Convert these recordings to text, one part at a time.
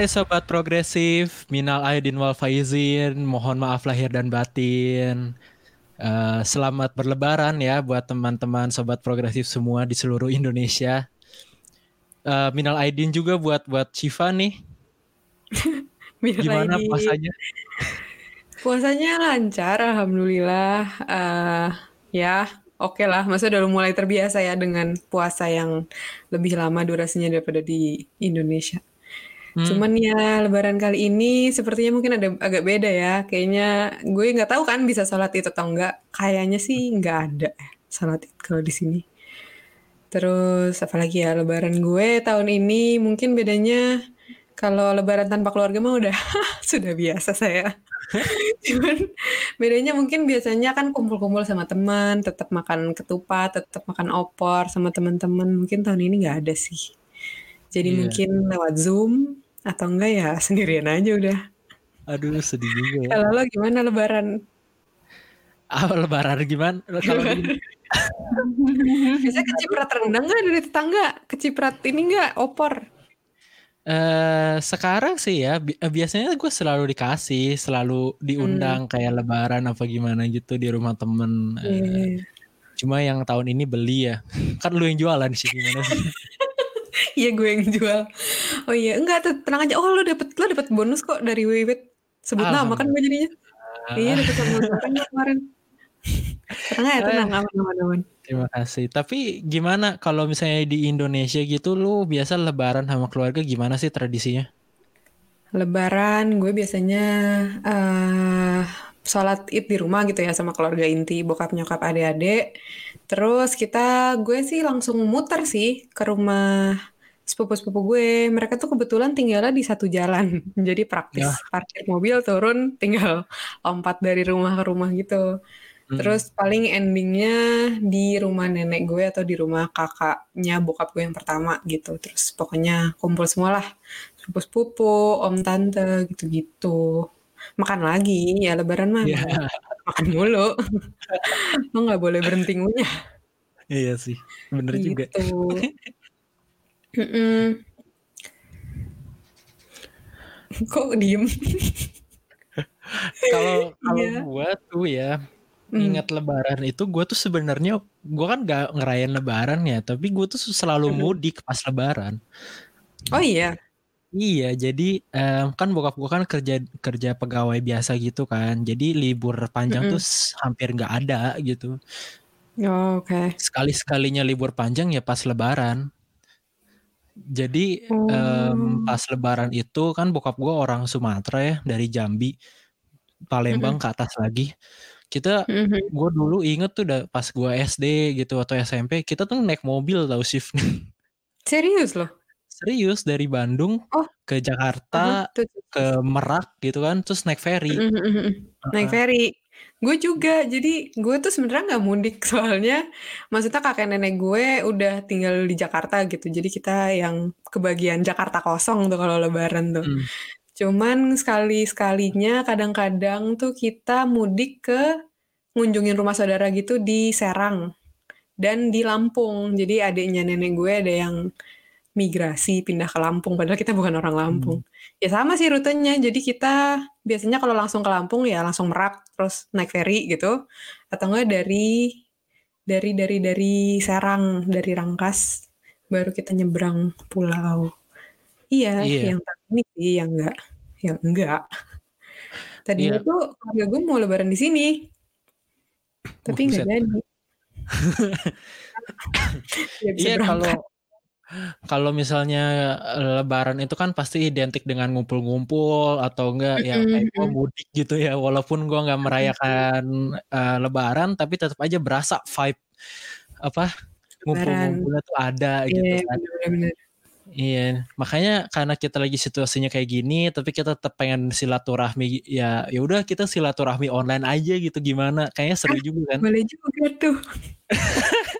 Hai sobat progresif, minal aidin wal faizin, mohon maaf lahir dan batin. Uh, selamat berlebaran ya buat teman-teman sobat progresif semua di seluruh Indonesia. Uh, minal aidin juga buat buat Shiva nih. Gimana puasanya? Puasanya lancar, alhamdulillah. Uh, ya, oke okay lah. Masa udah mulai terbiasa ya dengan puasa yang lebih lama durasinya daripada di Indonesia. Hmm. Cuman ya lebaran kali ini sepertinya mungkin ada agak beda ya. Kayaknya gue nggak tahu kan bisa sholat itu atau enggak. Kayaknya sih nggak ada sholat itu kalau di sini. Terus apalagi ya lebaran gue tahun ini mungkin bedanya kalau lebaran tanpa keluarga mah udah sudah biasa saya. Cuman bedanya mungkin biasanya kan kumpul-kumpul sama teman, tetap makan ketupat, tetap makan opor sama teman-teman. Mungkin tahun ini nggak ada sih. Jadi yeah. mungkin lewat Zoom atau enggak ya sendirian aja udah. Aduh sedih juga ya. Kalau lo gimana lebaran? Ah lebaran gimana? Kalau Bisa keciprat rendang nggak dari tetangga? Keciprat ini nggak opor? Uh, sekarang sih ya bi eh, biasanya gue selalu dikasih, selalu diundang hmm. kayak lebaran apa gimana gitu di rumah temen. Uh, cuma yang tahun ini beli ya, kan lu yang jualan sih gimana sih? Iya gue yang jual. Oh iya, enggak tenang aja. Oh lo dapet lo dapet bonus kok dari Wiwit. Sebut nama kan gue jadinya. Iya dapet bonus kemarin. Tenang ya, tenang aman aman aman. Terima kasih. Tapi gimana kalau misalnya di Indonesia gitu lu biasa lebaran sama keluarga gimana sih tradisinya? Lebaran gue biasanya uh, sholat id di rumah gitu ya sama keluarga inti bokap nyokap adik-adik. Terus kita gue sih langsung muter sih ke rumah sepupu-sepupu gue. Mereka tuh kebetulan tinggalnya di satu jalan. Jadi praktis ya. parkir mobil turun tinggal lompat dari rumah ke rumah gitu. Hmm. terus paling endingnya di rumah nenek gue atau di rumah kakaknya bokap gue yang pertama gitu. Terus pokoknya kumpul semua lah sepupu-sepupu om tante gitu-gitu makan lagi ya lebaran mah. Yeah. makan mulu. Lo nggak boleh berhenti ngunyah. Iya sih bener gitu. juga. Kok diem? Kalau kalau yeah. gua tuh ya mm. ingat lebaran itu gue tuh sebenarnya gue kan gak ngerayain lebaran ya tapi gue tuh selalu mudik pas lebaran. Oh iya Iya, jadi um, kan bokap gue kan kerja kerja pegawai biasa gitu kan. Jadi libur panjang mm -hmm. tuh hampir nggak ada gitu. Oh, Oke. Okay. Sekali sekalinya libur panjang ya pas Lebaran. Jadi oh. pas Lebaran itu kan bokap gue orang Sumatera ya dari Jambi, Palembang mm -hmm. ke atas lagi. Kita, mm -hmm. gue dulu inget tuh udah pas gue SD gitu atau SMP, kita tuh naik mobil tau shift. Serius loh? Serius dari Bandung oh. ke Jakarta, uh -huh. ke Merak gitu kan, terus naik ferry. -huh. uh -huh. Naik ferry. Gue juga, jadi gue tuh sebenarnya nggak mudik soalnya, maksudnya kakek nenek gue udah tinggal di Jakarta gitu, jadi kita yang kebagian Jakarta kosong tuh kalau Lebaran tuh. Hmm. Cuman sekali-sekalinya kadang-kadang tuh kita mudik ke ngunjungin rumah saudara gitu di Serang dan di Lampung. Jadi adiknya nenek gue ada yang migrasi pindah ke Lampung padahal kita bukan orang Lampung. Hmm. Ya sama sih rutenya. Jadi kita biasanya kalau langsung ke Lampung ya langsung Merak terus naik ferry gitu atau enggak dari dari dari dari Serang, dari Rangkas baru kita nyebrang pulau. Iya, yeah. yang ini sih yang enggak yang enggak. Tadi yeah. itu keluarga gue mau lebaran di sini. Tapi enggak jadi. Iya kalau kalau misalnya eh, lebaran itu kan pasti identik dengan ngumpul-ngumpul atau enggak ya kayak gue mudik gitu ya walaupun gue nggak merayakan uh, lebaran tapi tetap aja berasa vibe apa ngumpul-ngumpulnya tuh ada iya, gitu kan. Iya, makanya karena kita lagi situasinya kayak gini, tapi kita tetap pengen silaturahmi ya ya udah kita silaturahmi online aja gitu gimana? Kayaknya seru ah, juga kan? Boleh juga tuh.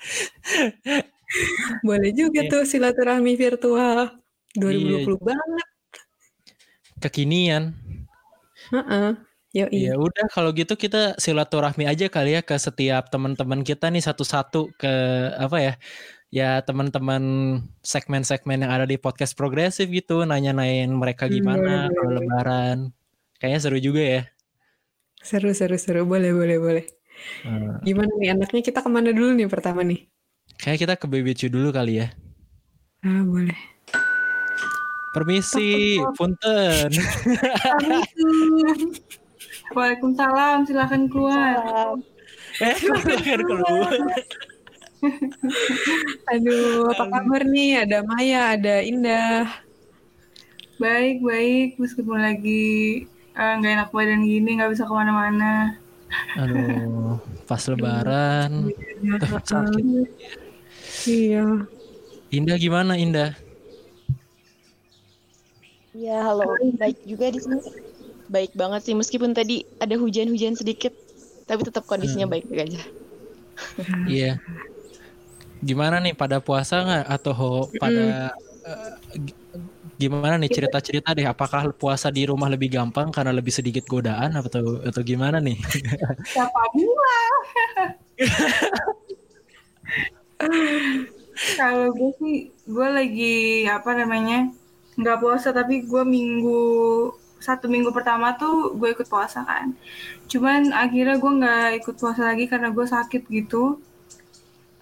Boleh juga yeah. tuh silaturahmi virtual. 2020 yeah. banget. Kekinian. Uh-uh. Ya udah kalau gitu kita silaturahmi aja kali ya ke setiap teman-teman kita nih satu-satu ke apa ya ya teman-teman segmen-segmen yang ada di podcast progresif gitu nanya-nanyain mereka Hmm, gimana boleh, kalau lebaran. Kayaknya seru juga ya. Seru seru seru, boleh boleh boleh. Eee. Gimana nih enaknya kita ke mana dulu nih pertama nih? Kayaknya kita ke BBQ dulu kali ya. Ah, boleh. Permisi, punten. Assalamualaikum. Waalaikumsalam, silahkan keluar. Eh, silakan keluar. Aduh, apa kabar nih? Ada Maya, ada Indah. Baik, baik. Meskipun lagi eh, nggak enak badan gini, nggak bisa ke mana-mana. Aduh, pas lebaran Iya, tuh sakit. Iya. Indah gimana Indah? Ya, halo. Baik juga di sini. Baik banget sih, meskipun tadi ada hujan-hujan sedikit, tapi tetap kondisinya Hmm. baik-baik aja. Iya. Gimana nih pada puasa nggak atau pada eh, gi- gimana nih cerita-cerita deh apakah puasa di rumah lebih gampang karena lebih sedikit godaan atau atau gimana nih? Siapa gua? Kalau gue sih, gue lagi apa namanya nggak puasa tapi gue minggu satu minggu pertama tuh gue ikut puasa kan. Cuman akhirnya gue nggak ikut puasa lagi karena gue sakit gitu.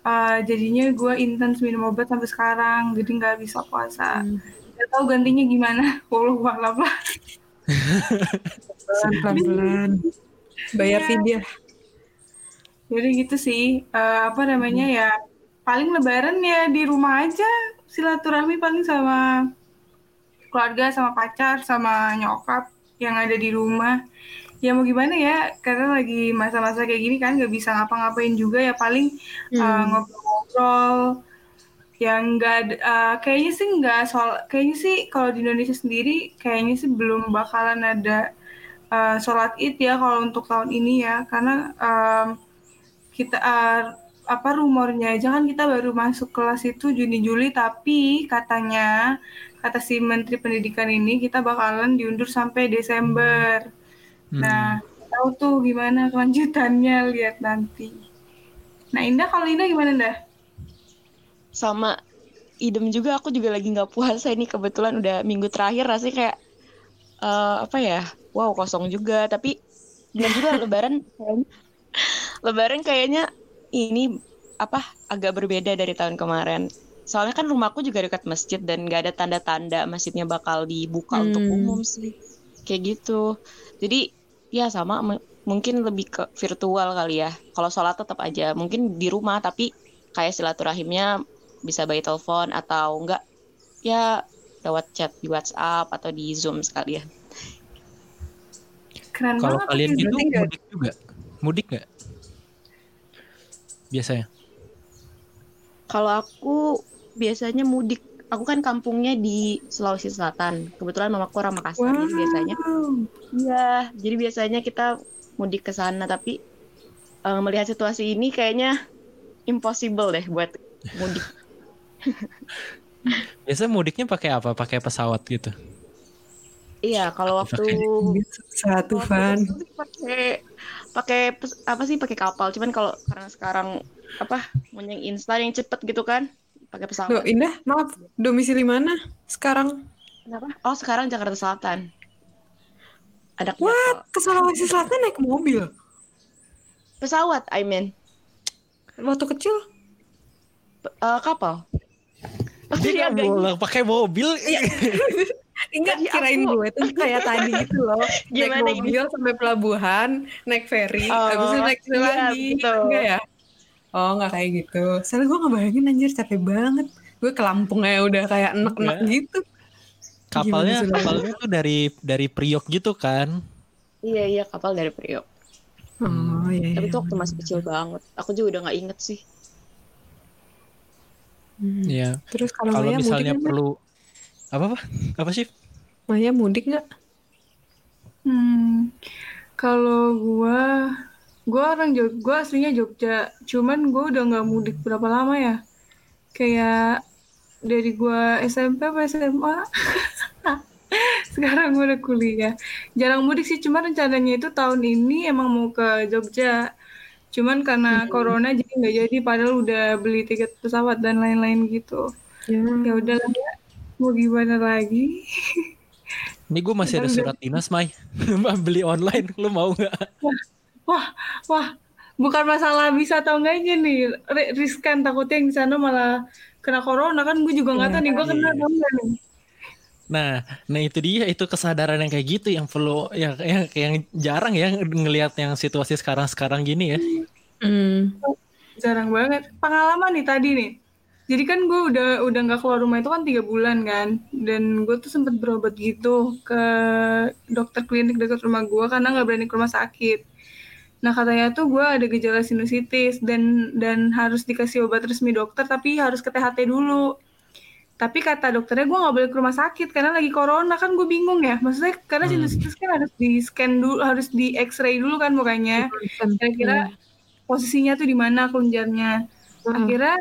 Eh, jadinya gue intens minum obat sampai sekarang, jadi nggak bisa puasa. Gak tahu gantinya gimana. Walau alam lah. Pelan-pelan. Bayar fidyah. Jadi gitu sih. Eh, apa namanya ya? Paling lebaran ya di rumah aja. Silaturahmi paling sama keluarga, sama pacar, sama nyokap yang ada di rumah. Ya mau gimana ya? Karena lagi masa-masa kayak gini kan nggak bisa ngapa-ngapain juga ya paling eh, Hmm. Yang enggak kayaknya sih nggak soal kayaknya sih kalau di Indonesia sendiri kayaknya sih belum bakalan ada eh, sholat id ya kalau untuk tahun ini ya karena em, kita eh, apa rumornya aja kan kita baru masuk kelas itu Juni Juli tapi katanya kata si Menteri Pendidikan ini kita bakalan diundur sampai Desember. Hmm. Nah, tahu tuh gimana kelanjutannya lihat nanti. Nah, Indah kalau Indah gimana Indah? Sama idem juga, aku juga lagi nggak puasa ini kebetulan udah minggu terakhir rasanya kayak eh, apa ya? Wow, kosong juga. Tapi benar juga lebaran lebaran kayaknya ini apa agak berbeda dari tahun kemarin. Soalnya kan rumahku juga dekat masjid dan nggak ada tanda-tanda masjidnya bakal dibuka untuk Hmm. umum sih. Kayak gitu. Jadi ya sama mungkin lebih ke virtual kali ya. Kalau sholat tetap aja mungkin di rumah tapi kayak silaturahimnya bisa by telepon atau enggak ya lewat chat di WhatsApp atau di Zoom sekalian. Keren Kalau banget. kalian gitu mudik juga? Mudik nggak? Biasanya. Kalau aku biasanya mudik, aku kan kampungnya di Sulawesi Selatan. Kebetulan mamaku orang Makassar, jadi biasanya iya, jadi biasanya kita mudik ke sana. Tapi eh, melihat situasi ini kayaknya impossible deh buat mudik. Biasanya mudiknya pakai apa? Pakai pesawat gitu. Iya, kalau waktu Satu sih pakai pakai apa sih pakai kapal. Cuman kalau karena sekarang apa mau yang instan yang cepet gitu kan, pakai Loh, pesawat. Indah, maaf. Domisili mana sekarang? Kenapa? Oh, sekarang Jakarta Selatan. Ada What? Ke Sulawesi Selatan naik mobil? pesawat, I mean. Waktu kecil? P- eh, kapal. Oh, Dia jadi nggak boleh pakai mobil. Enggak, Tadi kirain aku- gue tuh kayak tadi gitu loh. Gimana naik mobil sampai pelabuhan, naik ferry, Oh, habis itu naik iya, lagi. betul. Enggak ya? Oh, enggak kayak gitu. Soalnya gue ngebayangin anjir capek banget. Gue ke Lampung aja udah kayak enek-enek Enggak. gitu. Kapalnya Gimana kapalnya tuh dari dari Priok gitu kan. Iya, iya, kapal dari Priok. Oh, iya. Tapi iya. itu waktu masih kecil banget. Aku juga udah nggak inget sih. Hmm. Iya. Terus kalau Kalau Maya misalnya mudik perlu apa apa? Apa sih? Maya mudik nggak? Hmm, kalau gua, gua orang Jog, gua aslinya Jogja. Cuman gua udah nggak mudik berapa lama ya? Kayak dari gua SMP apa SMA. Sekarang gua udah kuliah. Jarang mudik sih, cuma rencananya itu tahun ini emang mau ke Jogja. Cuman karena hmm. corona jadi nggak jadi padahal udah beli tiket pesawat dan lain-lain gitu. Ya, ya udahlah ya. Mau gimana lagi? Ini gue masih ada surat dinas, Mai. beli online, lu mau nggak? Wah, wah, wah. Bukan masalah bisa atau enggaknya nih. Riskan takutnya yang di sana malah kena corona kan gue juga nggak tahu nih gue kena atau enggak nih. Nah, nah itu dia itu kesadaran yang kayak gitu yang perlu yang yang, yang jarang ya ngelihat yang situasi sekarang-sekarang gini ya. Hmm. Jarang banget. Pengalaman nih tadi nih. Jadi kan gue udah udah nggak keluar rumah itu kan tiga bulan kan, dan gue tuh sempet berobat gitu ke dokter klinik dekat rumah gue karena nggak berani ke rumah sakit. Nah katanya tuh gue ada gejala sinusitis dan dan harus dikasih obat resmi dokter tapi harus ke THT dulu tapi kata dokternya gue nggak boleh ke rumah sakit karena lagi corona kan gue bingung ya maksudnya karena hmm. sinusitis kan harus di scan dulu harus di X-ray dulu kan mukanya kira-kira posisinya tuh di mana kelenjarnya. Hmm. akhirnya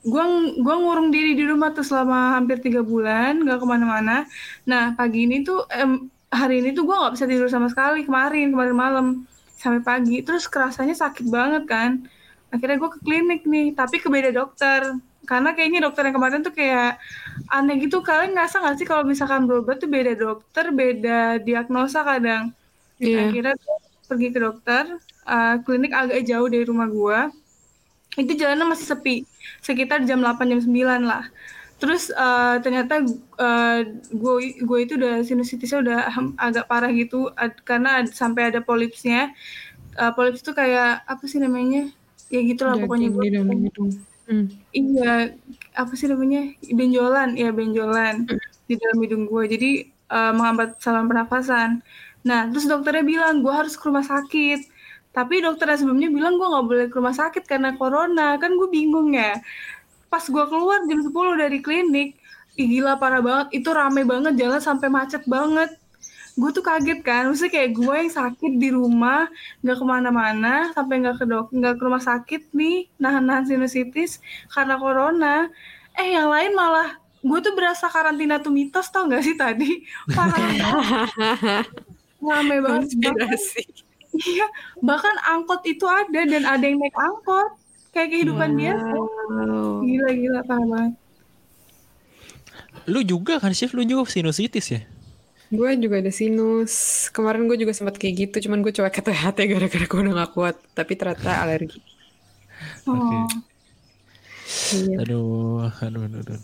gue gue ngurung diri di rumah tuh selama hampir tiga bulan nggak ke mana-mana. Nah pagi ini tuh em, hari ini tuh gue nggak bisa tidur sama sekali. Kemarin kemarin malam sampai pagi. Terus kerasanya sakit banget kan. Akhirnya gue ke klinik nih tapi ke beda dokter. Karena kayaknya dokter yang kemarin tuh kayak aneh gitu. Kalian ngerasa nggak sih kalau misalkan berobat tuh beda dokter beda diagnosa kadang? Yeah. akhirnya tuh pergi ke dokter uh, klinik agak jauh dari rumah gua itu jalannya masih sepi sekitar jam 8 jam 9 lah terus uh, ternyata uh, gue gue itu udah sinusitisnya udah agak parah gitu ad, karena ad, sampai ada polipsnya uh, polips itu kayak apa sih namanya ya gitulah pokoknya gue Hmm. Iya, apa sih namanya? Benjolan, ya benjolan hmm. di dalam hidung gue. Jadi uh, menghambat saluran pernafasan. Nah, terus dokternya bilang gue harus ke rumah sakit. Tapi dokternya sebelumnya bilang gue nggak boleh ke rumah sakit karena corona. Kan gue bingung ya. Pas gue keluar jam 10 dari klinik, Ih, gila parah banget. Itu rame banget, jalan sampai macet banget. Gue tuh kaget kan. Maksudnya kayak gue yang sakit di rumah nggak ke mana-mana sampai nggak ke dok nggak ke rumah sakit nih nahan-nahan sinusitis karena corona. Eh yang lain malah gue tuh berasa karantina tuh mitos tau gak sih tadi? Parah rame banget iya bahkan angkot itu ada dan ada yang naik angkot kayak kehidupan wow. biasa gila gila parah banget lu juga kan sih lu juga sinusitis ya Gue juga ada sinus. Kemarin gue juga sempat kayak gitu, cuman gue cuek ke THT gara-gara gue udah gak kuat. Tapi ternyata alergi. Oke. Okay. Oh. Iya. Aduh, aduh, aduh, aduh.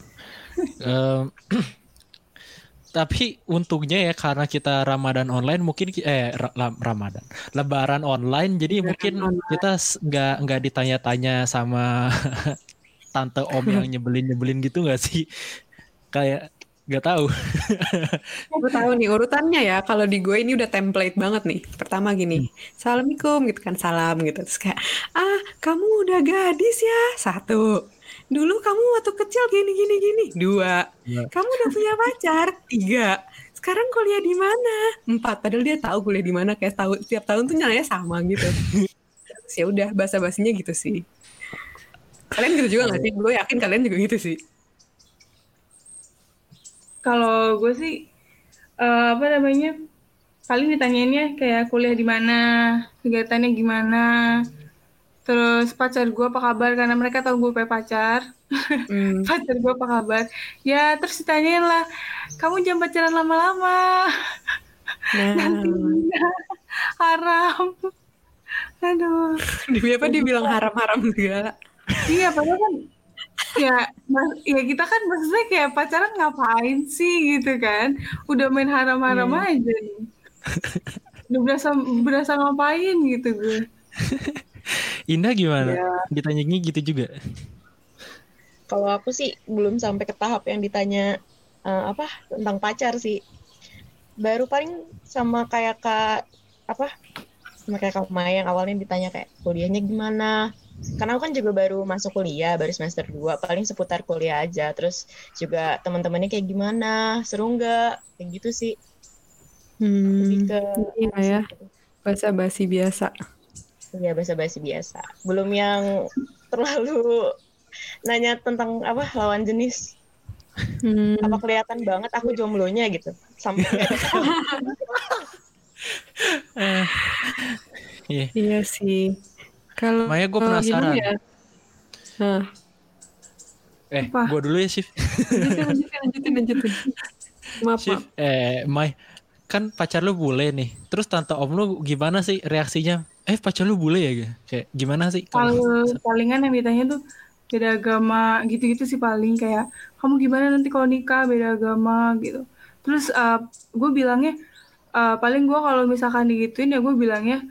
um, tapi untungnya ya karena kita Ramadan online mungkin eh Ramadan Lebaran online jadi Lebaran mungkin online. kita nggak nggak ditanya-tanya sama tante om yang nyebelin nyebelin gitu nggak sih kayak Gak tahu. gue tahu nih urutannya ya. Kalau di gue ini udah template banget nih. Pertama gini, hmm. assalamualaikum gitu kan salam gitu. Terus kayak ah kamu udah gadis ya satu. Dulu kamu waktu kecil gini gini gini dua. Ya. Kamu udah punya pacar tiga. Sekarang kuliah di mana? Empat. Padahal dia tahu kuliah di mana. Kayak tahu tiap tahun tuh nyalanya sama gitu. Terus ya udah bahasa basinya gitu sih. Kalian gitu juga gak sih? Gue yakin kalian juga gitu sih. Kalau gue sih uh, apa namanya paling ditanyainnya kayak kuliah di mana, kegiatannya gimana, terus pacar gue apa kabar karena mereka tahu gue punya pacar. Hmm. pacar gue apa kabar? Ya terus ditanyain lah, kamu jangan pacaran lama-lama. Nah. Nanti haram. Aduh. Demi apa dia bilang haram-haram juga? iya, padahal kan ya ya kita kan maksudnya kayak pacaran ngapain sih gitu kan udah main haram-haram yeah. aja nih udah berasa berasa ngapain gitu gue Indah gimana? Yeah. ditanyanya gitu juga. Kalau aku sih belum sampai ke tahap yang ditanya uh, apa tentang pacar sih. Baru paling sama kayak kak apa sama kayak kak Maya yang awalnya ditanya kayak kuliahnya gimana? Karena aku kan juga baru masuk kuliah baru semester 2 paling seputar kuliah aja. Terus juga teman-temannya kayak gimana? Seru nggak? Kayak gitu sih. Hmm, lebih ke iya ya. bahasa basi biasa iya bahasa basi biasa belum yang terlalu nanya tentang apa lawan jenis hmm. apa kelihatan banget aku jomblonya gitu sampai iya. iya sih Kalau Maya gue penasaran. ya? Nah, Eh, gue dulu ya Shift. lanjutin, lanjutin, lanjutin. Maaf, maaf. Shift, eh, Mai, kan pacar lu bule nih. Terus tante om lu gimana sih reaksinya? Eh, pacar lu bule ya? Kayak gimana sih? Kalau palingan yang ditanya tuh beda agama gitu-gitu sih paling kayak kamu gimana nanti kalau nikah beda agama gitu. Terus gue bilangnya eh, paling gue kalau misalkan digituin ya gue bilangnya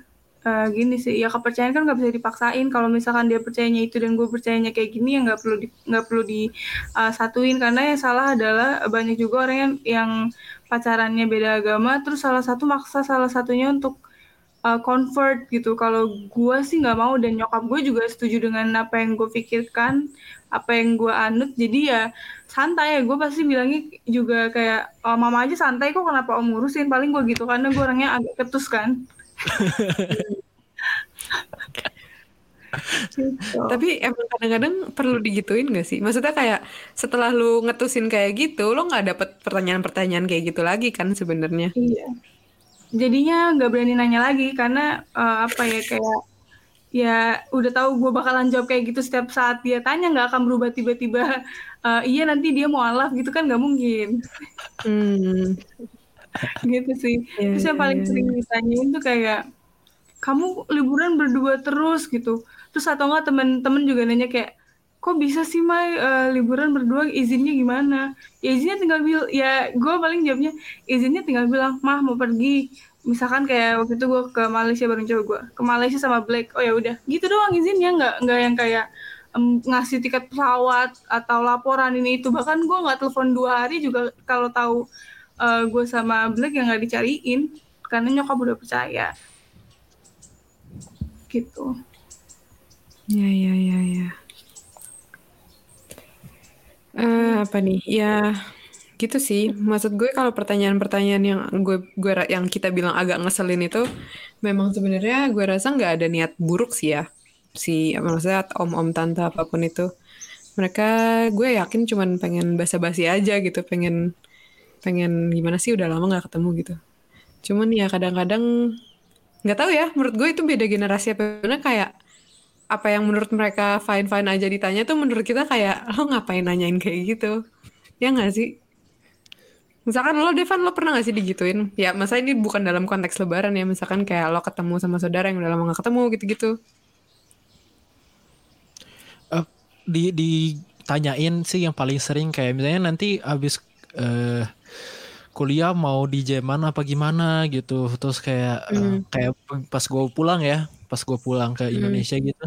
eh, gini sih ya kepercayaan kan nggak bisa dipaksain kalau misalkan dia percayanya itu dan gue percayanya kayak gini ya nggak perlu di, nggak perlu disatuin karena yang salah adalah banyak juga orang yang yang pacarannya beda agama terus salah satu maksa salah satunya untuk uh, convert gitu. Kalau gue sih nggak mau dan nyokap gue juga setuju dengan apa yang gue pikirkan, apa yang gue anut. Jadi ya santai ya. Gue pasti bilangnya juga kayak oh, mama aja santai kok kenapa om ngurusin. Paling gue gitu karena gue orangnya agak ketus kan. Gitu. Tapi emang kadang-kadang perlu digituin gak sih? Maksudnya kayak setelah lu ngetusin kayak gitu, lo nggak dapet pertanyaan-pertanyaan kayak gitu lagi kan sebenarnya? Iya. Jadinya nggak berani nanya lagi karena eh, apa ya kayak ya udah tahu gue bakalan jawab kayak gitu setiap saat dia tanya nggak akan berubah tiba-tiba eh, iya nanti dia mau alaf gitu kan nggak mungkin Hmm. gitu sih. Iya, Terus yang paling iya, sering ditanyain tuh kayak kamu liburan berdua terus gitu. Terus atau enggak temen-temen juga nanya kayak kok bisa sih Mai eh, liburan berdua izinnya gimana? Ya izinnya tinggal bil ya gue paling jawabnya izinnya tinggal bilang mah mau pergi. Misalkan kayak waktu itu gue ke Malaysia bareng cowok gue ke Malaysia sama Black. Oh ya udah gitu doang izinnya nggak nggak yang kayak em, ngasih tiket pesawat atau laporan ini itu bahkan gue nggak telepon dua hari juga kalau tahu eh, gue sama Black yang nggak dicariin karena nyokap udah percaya gitu Ya, ya, ya, ya. Eh, apa nih? Ya, gitu sih. Maksud gue kalau pertanyaan-pertanyaan yang gue gue yang kita bilang agak ngeselin itu, memang sebenarnya gue rasa nggak ada niat buruk sih ya. Si maksudnya om-om tante apa pun itu. Mereka gue yakin cuman pengen basa-basi aja gitu, pengen pengen gimana sih udah lama nggak ketemu gitu. Cuman ya kadang-kadang nggak tahu ya. Menurut gue itu beda generasi apa kayak apa yang menurut mereka fine fine aja ditanya tuh menurut kita kayak lo ngapain nanyain kayak gitu? Ya nggak sih? Misalkan lo Devan lo pernah gak sih digituin? Ya masa ini bukan dalam konteks lebaran ya misalkan kayak lo ketemu sama saudara yang udah lama gak ketemu gitu-gitu. Eh, di ditanyain sih yang paling sering kayak misalnya nanti abis eh, kuliah mau di Jerman apa gimana gitu. Terus kayak eh, Hmm. kayak pas gue pulang ya pas gue pulang ke Hmm. Indonesia gitu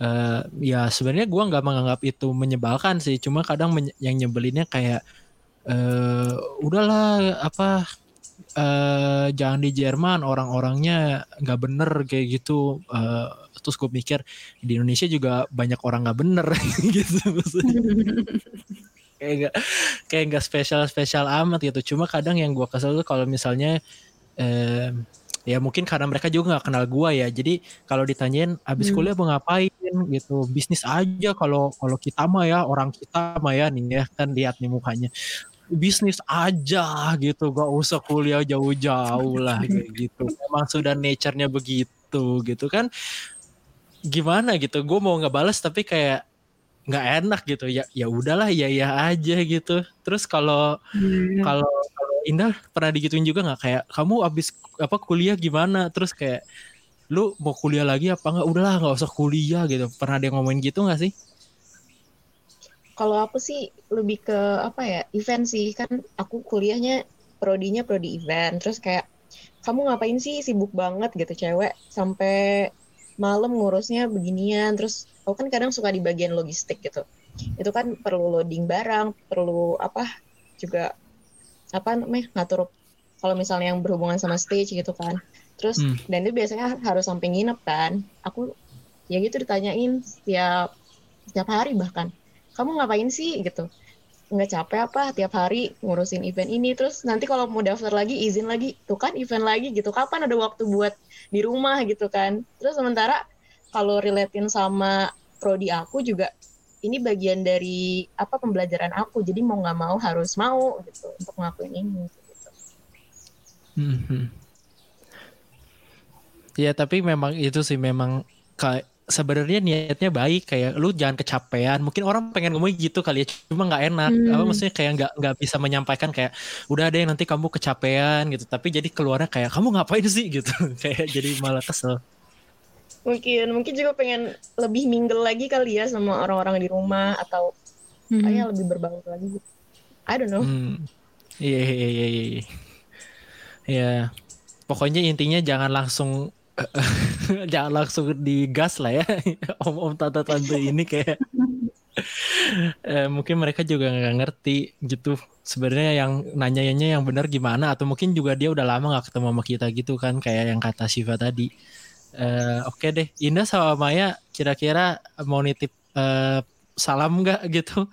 eh ya sebenarnya gue nggak menganggap itu menyebalkan sih. Cuma kadang yang nyebelinnya kayak eh udahlah apa eh jangan di Jerman orang-orangnya nggak bener kayak gitu. Eh, terus gue mikir di Indonesia juga banyak orang nggak bener gitu. Maksudnya kayak nggak kayak nggak spesial spesial amat gitu. Cuma kadang yang gue kesel tuh kalau misalnya eh, ya mungkin karena mereka juga nggak kenal gue ya. Jadi kalau ditanyain abis Hmm. kuliah mau ngapain? Gitu. Bisnis aja kalau kalau kita mah ya orang kita mah ya nih ya kan lihat nih mukanya. Bisnis aja gitu. Gak usah kuliah jauh-jauh lah kayak gitu. Memang sudah nature-nya begitu gitu kan. Gimana gitu? Gue mau ngebales tapi kayak nggak enak gitu. Ya ya udahlah ya ya aja gitu. Terus kalau kalau kalau Indah pernah digituin juga nggak? Kayak kamu abis apa kuliah gimana? Terus kayak lu mau kuliah lagi apa nggak? Udahlah nggak usah kuliah gitu. Pernah ada yang ngomongin gitu nggak sih? Kalau aku sih lebih ke apa ya event sih. Kan aku kuliahnya prodinya prodi event. Terus kayak kamu ngapain sih? Sibuk banget gitu. Cewek sampai malam ngurusnya beginian. Terus aku kan kadang suka di bagian logistik gitu. Itu kan perlu loading barang perlu apa juga apa namanya ngatur kalau misalnya yang berhubungan sama stage gitu kan. Terus Hmm. dan itu biasanya harus sampai nginep kan. Aku ya gitu ditanyain setiap setiap hari bahkan. Kamu ngapain sih gitu. Nggak capek apa tiap hari ngurusin event ini. Terus nanti kalau mau daftar lagi izin lagi. Tuh kan event lagi gitu. Kapan ada waktu buat di rumah gitu kan. Terus sementara kalau relatein sama prodi aku juga ini bagian dari apa pembelajaran aku. Jadi mau nggak mau harus mau gitu untuk ngelakuin ini gitu. Mhm. Ya tapi memang itu sih memang kayak sebenarnya niatnya baik. Kayak lu jangan kecapean. Mungkin orang pengen ngomong gitu kali ya cuma nggak enak. Hmm. apa maksudnya kayak nggak nggak bisa menyampaikan kayak udah deh nanti kamu kecapean gitu. Tapi jadi keluarnya kayak kamu ngapain sih? gitu. Kayak jadi malah kesel Mungkin mungkin juga pengen lebih mingle lagi kali ya sama orang-orang di rumah atau Hmm. kayak lebih berbaur lagi gitu. I don't know. Hmm. Iya iya iya iya. Ya. Pokoknya intinya jangan langsung jangan langsung digas lah ya. Om-om tante-tante ini kayak eh, mungkin mereka juga nggak ngerti gitu. Sebenarnya yang nanyanya yang benar gimana atau mungkin juga dia udah lama nggak ketemu sama kita gitu kan kayak yang kata Siva tadi. Eh, Oke deh, Indah sama Maya kira-kira mau nitip eh, salam nggak gitu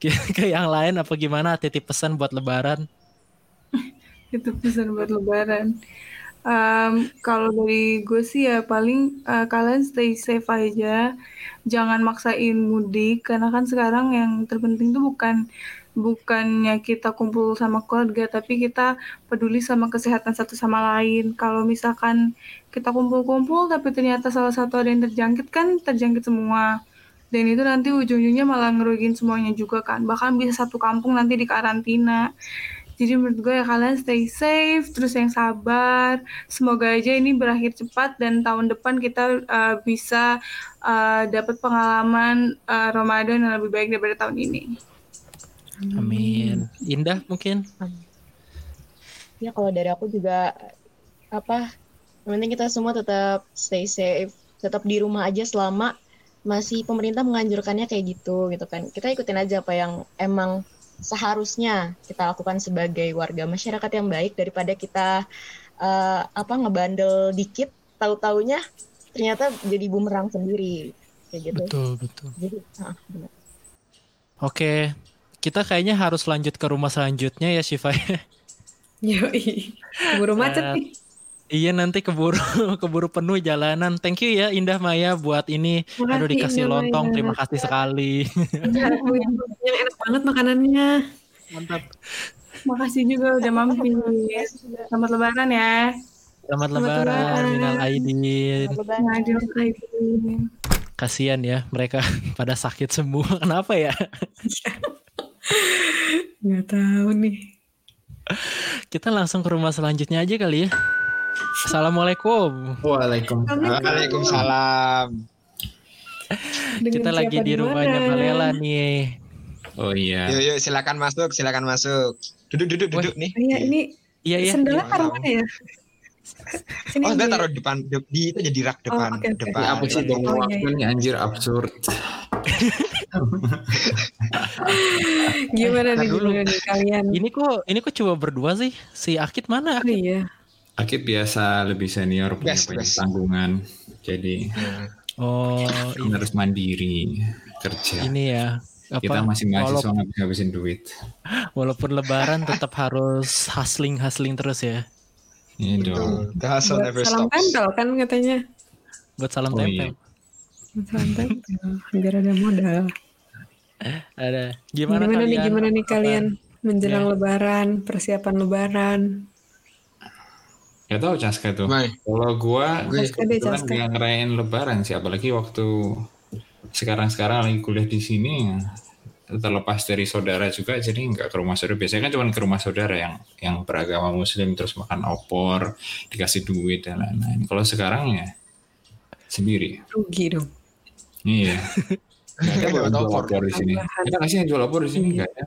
ke, yang lain apa gimana titip pesan buat lebaran Itu pesan buat lebaran. Em, kalau dari gue sih ya paling eh, kalian stay safe aja. Jangan maksain mudik karena kan sekarang yang terpenting tuh bukan bukannya kita kumpul sama keluarga tapi kita peduli sama kesehatan satu sama lain. Kalau misalkan kita kumpul-kumpul tapi ternyata salah satu ada yang terjangkit kan terjangkit semua. Dan itu nanti ujung-ujungnya malah ngerugiin semuanya juga kan. Bahkan bisa satu kampung nanti di karantina. Jadi menurut gue ya kalian stay safe, terus yang sabar. Semoga aja ini berakhir cepat dan tahun depan kita uh, bisa uh, dapat pengalaman uh, Ramadan yang lebih baik daripada tahun ini. Amin indah mungkin Ya kalau dari aku juga apa yang penting kita semua tetap stay safe, tetap di rumah aja selama masih pemerintah menganjurkannya kayak gitu gitu kan. Kita ikutin aja apa yang emang seharusnya kita lakukan sebagai warga masyarakat yang baik daripada kita eh, apa ngebandel dikit tahu-taunya ternyata jadi bumerang sendiri kayak gitu. betul betul Jadi ah, benar. oke kita kayaknya harus lanjut ke rumah selanjutnya ya Shiva Yoi. Keburu macet Eh, nih. iya nanti keburu keburu penuh jalanan thank you ya Indah Maya buat ini Makasih, aduh dikasih Indah lontong Maya. terima kasih sekali Yang enak banget makanannya. mantap Makasih juga udah mampir. Selamat lebaran ya. selamat Selamat lebaran minal aidin Lebaran. Kasihan ya mereka pada sakit semua kenapa ya Nggak tahu nih. kita langsung ke rumah selanjutnya aja kali ya Assalamualaikum. Waalaikumsalam. Dengan kita lagi di rumahnya mana? Balela nih Oh iya. Yuk yuk silakan masuk, silakan masuk. Duduk duduk duduk nih. Iya ini iya iya sendalnya iya. taruh mana ya? Sini Oh, ya. taruh di depan de- di itu jadi rak depan oke, oke. depan. Ini apa sih dong Oh, iya, anjir absurd. Gimana nih dulu. nih kalian? ini kok ini kok cuma berdua sih si Akit mana Oh, iya. Akit biasa lebih senior punya Gas, banyak tanggungan. Jadi Hmm. oh ini, harus mandiri kerja. ini ya apa Kita masih mahasiswa walaupun, nggak bisa habisin duit. walaupun lebaran tetap harus hustling hustling terus ya Ini dong. The hustle Buat never salam stops. tempel kan katanya. buat salam Oh, tempel Buat Tempel. Biar ada modal. ada gimana, Gimana, nih gimana nih Apa kalian menjelang Ya. lebaran, persiapan lebaran. Gak tau Caska tuh. Kalau gua kebetulan nggak ngerayain lebaran sih. Apalagi waktu sekarang-sekarang lagi kuliah di sini. Terlepas dari saudara juga, jadi nggak ke rumah saudara. Biasanya kan cuma ke rumah saudara yang yang beragama muslim terus makan opor, dikasih duit dan lain-lain. Kalau sekarang ya sendiri. Rugi dong. Iya. Nggak ada yang jual opor. opor di sini. Tambahan. Kita kasih yang jual opor di sini nggak ada.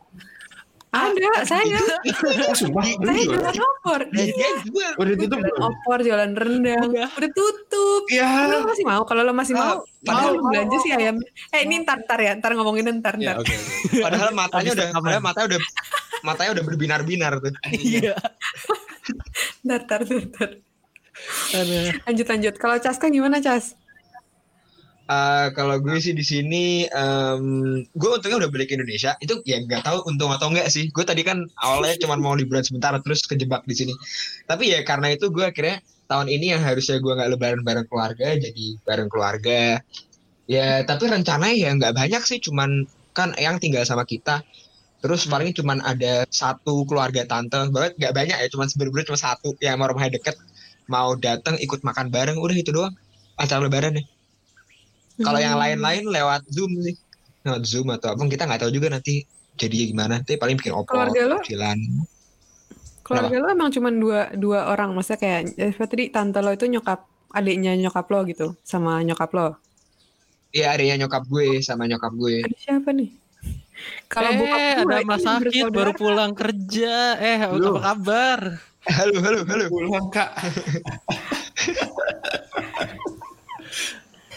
Ada, saya. Sumpah, saya jual. jualan opor. Dia Iya. Udah belum? opor, jualan rendang. Udah tutup. Iya. Lo masih mau? Kalau lo masih mau, Ah, padahal mau, lo belanja sih ayam. Eh ini ntar ntar ya, ntar ngomongin ntar Ya, ntar. oke. oke. Padahal matanya udah padahal matanya udah matanya udah berbinar-binar tuh. iya Ntar ntar ntar. ntar. ada Lanjut lanjut. Kalau Caska gimana Cas? Eh, kalau gue sih di sini, em, gue untungnya udah balik ke Indonesia. Itu ya nggak tahu untung atau enggak sih. Gue tadi kan awalnya cuma mau liburan sebentar terus kejebak di sini. Tapi ya karena itu gue akhirnya tahun ini yang harusnya gue nggak lebaran bareng keluarga jadi bareng keluarga. Ya tapi rencananya ya nggak banyak sih. Cuman kan yang tinggal sama kita. Terus Hmm. paling cuman ada satu keluarga tante, banget nggak banyak ya, cuman sebenarnya cuma satu yang mau rumahnya deket, mau datang ikut makan bareng, udah itu doang acara lebaran ya. Kalau yang Hmm. lain-lain lewat Zoom sih. Lewat Zoom atau apa kita nggak tahu juga nanti jadinya gimana. Tapi paling bikin opor, Keluarga lo? kecilan. Keluarga lo emang cuma dua dua orang, maksudnya kayak eh, tadi tante lo itu nyokap adiknya nyokap lo gitu sama nyokap lo. Iya adanya nyokap gue sama nyokap gue. Ada siapa nih? Kalau eh, bokap gue ada Mas Sakit baru pulang kerja. Eh, Loh. apa kabar? Halo, halo, halo. Pulang kak.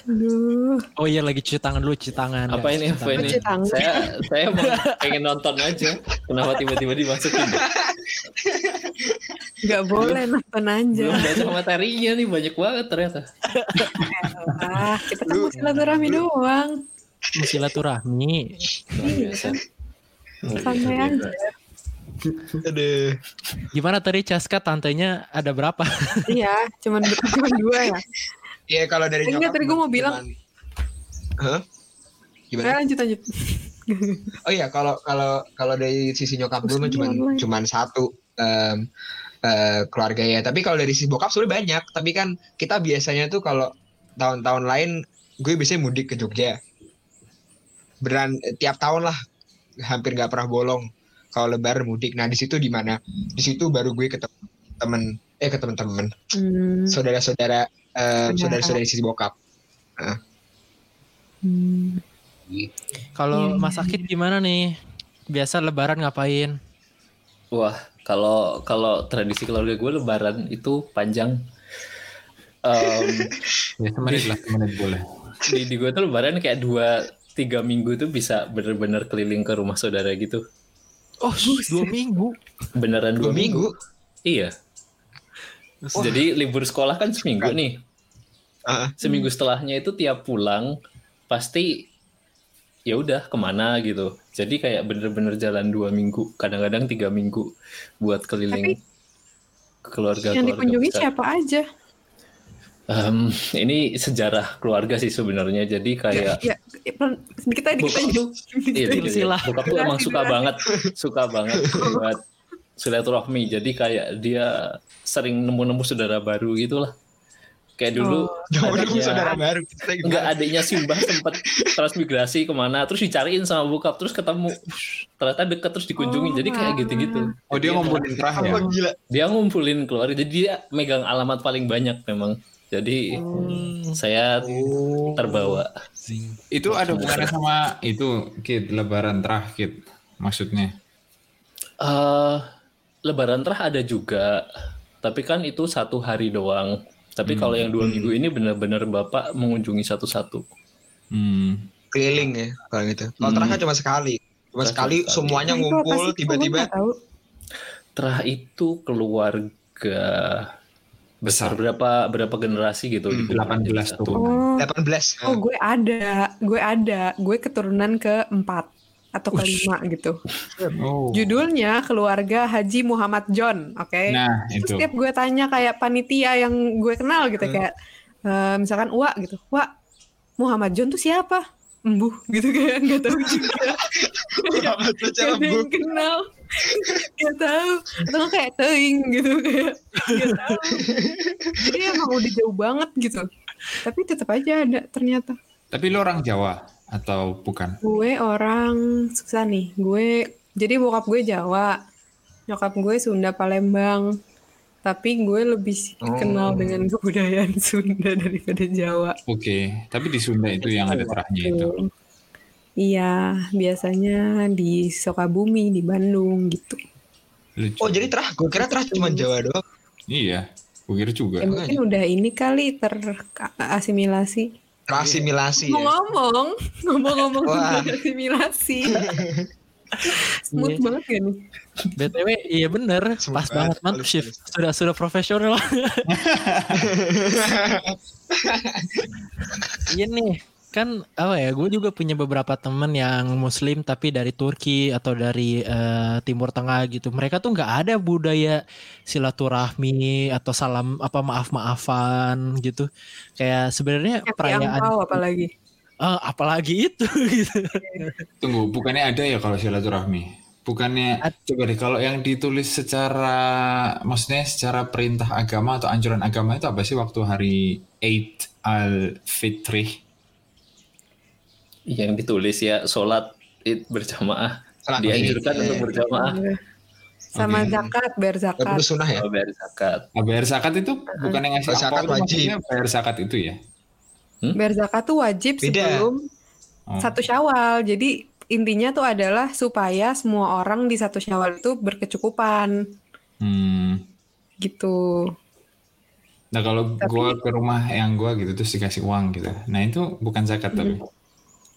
Aduh, Oh iya lagi cuci tangan dulu, cuci tangan. Apa ini apa ini? Saya saya emang pengen nonton aja. Kenapa tiba-tiba dimasukin? nggak boleh nonton aja. Belum baca materinya nih banyak banget ternyata. Ah, kita kan mau silaturahmi doang. Silaturahmi. Luar biasa. Santai aja. Aduh. Gimana tadi Caska tantenya ada berapa? Iya, cuman cuman dua ya. Iya kalau dari Enggak, tadi gue mau bilang. Hah? Eh, Gimana? lanjut lanjut. Oh iya kalau kalau kalau dari sisi nyokap gue mah cuman online. cuman satu em, eh, keluarga ya. Tapi kalau dari sisi bokap sebenarnya banyak. Tapi kan kita biasanya tuh kalau tahun-tahun lain gue biasanya mudik ke Jogja. Beran eh, tiap tahun lah hampir nggak pernah bolong kalau lebaran mudik. Nah di situ di mana? Di situ baru gue ketemu temen eh ke temen-temen Hmm, saudara-saudara eh, Saudara. saudara-saudara di sisi bokap. hmm. Kalau Iya, Mas iya, Sakit gimana nih? Biasa lebaran ngapain? Wah, kalau kalau tradisi keluarga gue lebaran itu panjang. Em, Ya semenit lah, semenit boleh. di, di gue tuh lebaran kayak dua tiga minggu tuh bisa bener-bener keliling ke rumah saudara gitu. Oh, dua minggu. Beneran Dua minggu. Iya. Jadi libur sekolah kan seminggu nih. Seminggu setelahnya itu tiap pulang pasti ya udah ke mana gitu. Jadi kayak bener-bener jalan dua minggu, kadang-kadang tiga minggu buat keliling ke keluarga Yang dikunjungi besar. siapa aja? Em, ini sejarah keluarga sih sebenarnya. Jadi kayak Ya, pelan- sedikit aja, dikit bokap aja. tuh, iya, aja. Silsilah. bokap tuh emang suka banget, suka banget buat silaturahmi. Jadi kayak dia sering nemu-nemu saudara baru gitulah. Kayak dulu Oh. Jauh dulu adiknya- saudara baru. Enggak adiknya Simbah sempat transmigrasi ke mana terus dicariin sama bokap terus ketemu. Ush, ternyata deket terus dikunjungin jadi kayak gitu-gitu. Oh dia ngumpulin kerah ya? Gila? dia ngumpulin keluarga jadi dia megang alamat paling banyak memang. Jadi saya terbawa. Itu ada hubungannya sama itu Kid Lebaran terakhir maksudnya. eh Lebaran terah ada juga. Tapi kan itu satu hari doang tapi Hmm. kalau yang dua minggu ini benar-benar bapak mengunjungi satu-satu Hmm. Keliling ya kalau gitu. Kalau Hmm. terakhir cuma sekali. Cuma Terah sekali sekali. semuanya Nah, itu ngumpul tiba-tiba. terah itu keluarga besar berapa berapa generasi gitu Hmm, dikumpulin jadi 18 satu. tuh. Oh, 18. oh gue ada, gue ada, gue keturunan keempat atau kelima gitu. Oh. Judulnya keluarga Haji Muhammad John, oke? Nah Terus itu. setiap gue tanya kayak panitia yang gue kenal gitu Hmm. kayak eh, misalkan Wak gitu, Wak Muhammad John tuh siapa? Embuh gitu kayak nggak tahu juga. Muhammad John Gak siapa, kenal, nggak tahu. Atau kayak teing gitu kayak nggak tahu. Jadi emang udah jauh banget gitu. Tapi tetap aja ada ternyata. Tapi lo orang Jawa atau bukan? Gue orang susah nih. Gue jadi bokap gue Jawa, nyokap gue Sunda Palembang. Tapi gue lebih Oh. kenal dengan kebudayaan Sunda daripada Jawa. Oke. Tapi di Sunda itu yang ada terahnya itu. Iya, biasanya di Sukabumi, di Bandung gitu. Lucu. Oh jadi terah, gue kira terah cuma Jawa doang. Iya. Gue kira juga. Ya, mungkin udah ini kali terasimilasi. Terasimilasi ya. Ngomong-ngomong, ngomong-ngomong Wah. terasimilasi. Smooth Iya. banget kan nih? BTW iya bener, Smooth pas banget, banget mantap shift. Sudah sudah profesional. Iya nih, kan apa ya? Gue juga punya beberapa temen yang Muslim tapi dari Turki atau dari eh, Timur Tengah gitu. Mereka tuh nggak ada budaya silaturahmi atau salam apa maaf maafan gitu. Kayak sebenarnya Kasih perayaan angpau apalagi. eh, apalagi itu gitu. Tunggu, bukannya ada ya kalau silaturahmi? Bukannya Ad- coba deh kalau yang ditulis secara maksudnya secara perintah agama atau anjuran agama itu apa sih waktu hari Eid al-Fitri? Yang ditulis ya sholat id berjamaah Salat dianjurkan Id, untuk iya. berjamaah Sama Oke. zakat, bayar zakat. Itu sunnah ya. kalau bayar zakat. Nah, bayar zakat itu bukan yang ngasih zakat wajib. bayar zakat itu ya? Bayar zakat tuh wajib Beda. sebelum Oh. satu syawal. Jadi intinya tuh adalah supaya semua orang di satu syawal itu berkecukupan Hmm. gitu. Nah kalau Tapi- gua ke rumah yang gua gitu terus dikasih uang gitu. Nah itu bukan zakat tapi.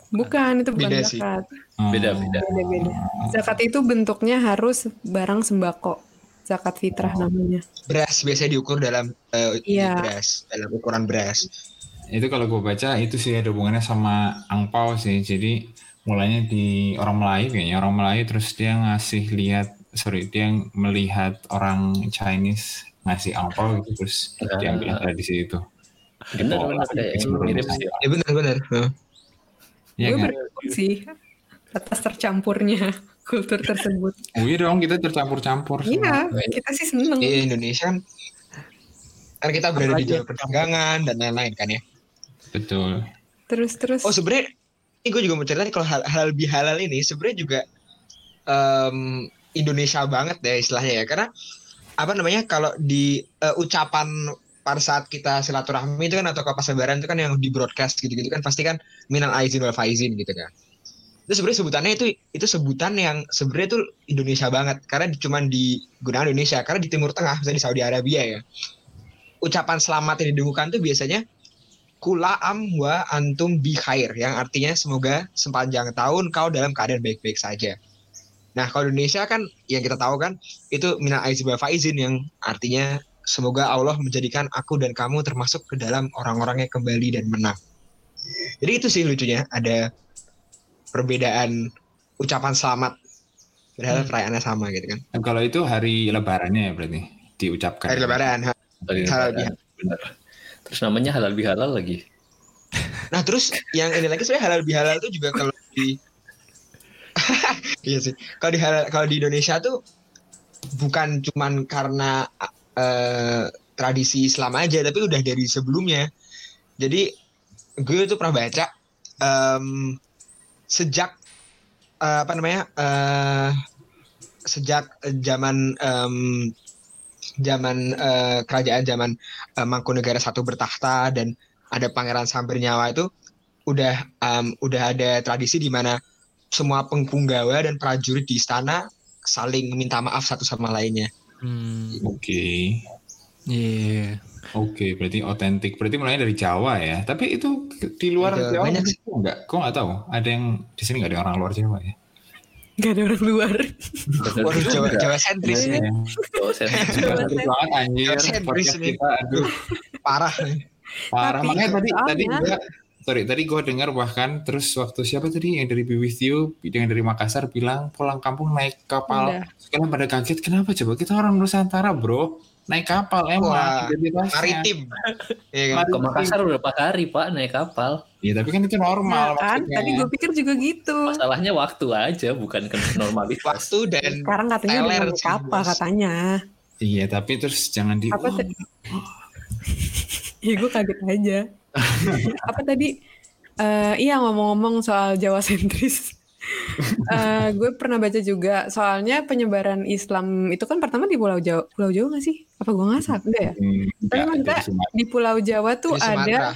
Bukan itu bukan Beda sih. zakat. Oh. Beda-beda. Beda-beda. Zakat itu bentuknya harus barang sembako. Zakat fitrah namanya. Beras biasanya diukur dalam eh, Iya. beras, dalam ukuran beras. Itu kalau gue baca itu sih ada hubungannya sama angpau sih. Jadi mulainya di orang Melayu kayaknya orang Melayu terus dia ngasih lihat sorry dia melihat orang Chinese ngasih angpau gitu terus Ah. diambil tradisi itu. Benar benar gitu. Ya benar-benar. Heeh. Iya Gue kan? sih atas tercampurnya kultur tersebut. Oh iya dong kita tercampur-campur. Iya, kita sih seneng. Di Indonesia kan kita berada di jalur perdagangan dan lain-lain kan ya. Betul. Terus terus. Oh sebenarnya ini gue juga mau cerita nih kalau hal, halal bihalal ini sebenarnya juga em, Indonesia banget deh istilahnya ya karena apa namanya kalau di eh, ucapan pada saat kita silaturahmi itu kan atau pas lebaran itu kan yang di broadcast gitu-gitu kan pasti kan minal aizin wal faizin gitu kan. Itu sebenarnya sebutannya itu itu sebutan yang sebenarnya tuh Indonesia banget karena cuman digunakan Indonesia karena di Timur Tengah misalnya di Saudi Arabia ya. Ucapan selamat yang didengungkan tuh biasanya kula am wa antum bi khair yang artinya semoga sepanjang tahun kau dalam keadaan baik-baik saja. Nah, kalau Indonesia kan yang kita tahu kan itu minal aizin wal faizin yang artinya semoga Allah menjadikan aku dan kamu termasuk ke dalam orang-orang yang kembali dan menang. Jadi itu sih lucunya ada perbedaan ucapan selamat padahal perayaannya sama gitu kan. Dan kalau itu hari lebarannya ya berarti diucapkan. Hari lebaran. ha. Hari Halal lebaran. Benar. Terus namanya halal bihalal lagi. Nah, terus yang ini lagi sebenarnya halal bihalal itu juga kalau di Iya sih. Kalau di halal- kalau di Indonesia tuh bukan cuman karena eh, tradisi Islam aja, tapi udah dari sebelumnya. Jadi gue tuh pernah baca em, sejak eh, apa namanya eh, sejak zaman em, zaman eh, kerajaan zaman eh, Mangkunegara satu bertahta dan ada Pangeran Sambernyawa itu udah em, udah ada tradisi di mana semua pengpunggawa dan prajurit di istana saling minta maaf satu sama lainnya. Hmm, Oke. iya. Oke, berarti otentik. Berarti mulainya dari Jawa ya. Tapi itu di luar Ada Jawa banyak enggak? Kok nggak tahu? Ada yang di sini nggak ada orang luar Jawa ya? Gak ada orang luar. Waduh Jawa, juga. Jawa sentris Iya. nih, Dosen. Jawa banget anjir. Jawa sentris kita, aduh. parah. Parah. Tapi Makanya tadi tadi gua sorry tadi gue dengar bahkan terus waktu siapa tadi yang dari Be With You yang dari Makassar bilang pulang kampung naik kapal Udah. Kalian pada kaget kenapa coba kita orang Nusantara bro naik kapal emang Wah. Maritim. Iya kan? Ke Makassar berapa hari Pak naik kapal? Iya tapi kan itu normal Nah, kan? Tadi gue pikir juga gitu. Masalahnya waktu aja bukan ke normalitas. Waktu dan Sekarang katanya udah naik kapal katanya. Iya tapi terus jangan di Apa Wah, tadi? Ya gue kaget aja. Apa tadi? Eh, iya ngomong-ngomong soal Jawa sentris. Eh, gue pernah baca juga soalnya penyebaran Islam itu kan pertama di Pulau Jawa. Pulau Jawa gak sih? Apa gue ngasal? Enggak ya? hmm, Tapi enggak, di Pulau Jawa tuh di Sumatera. ada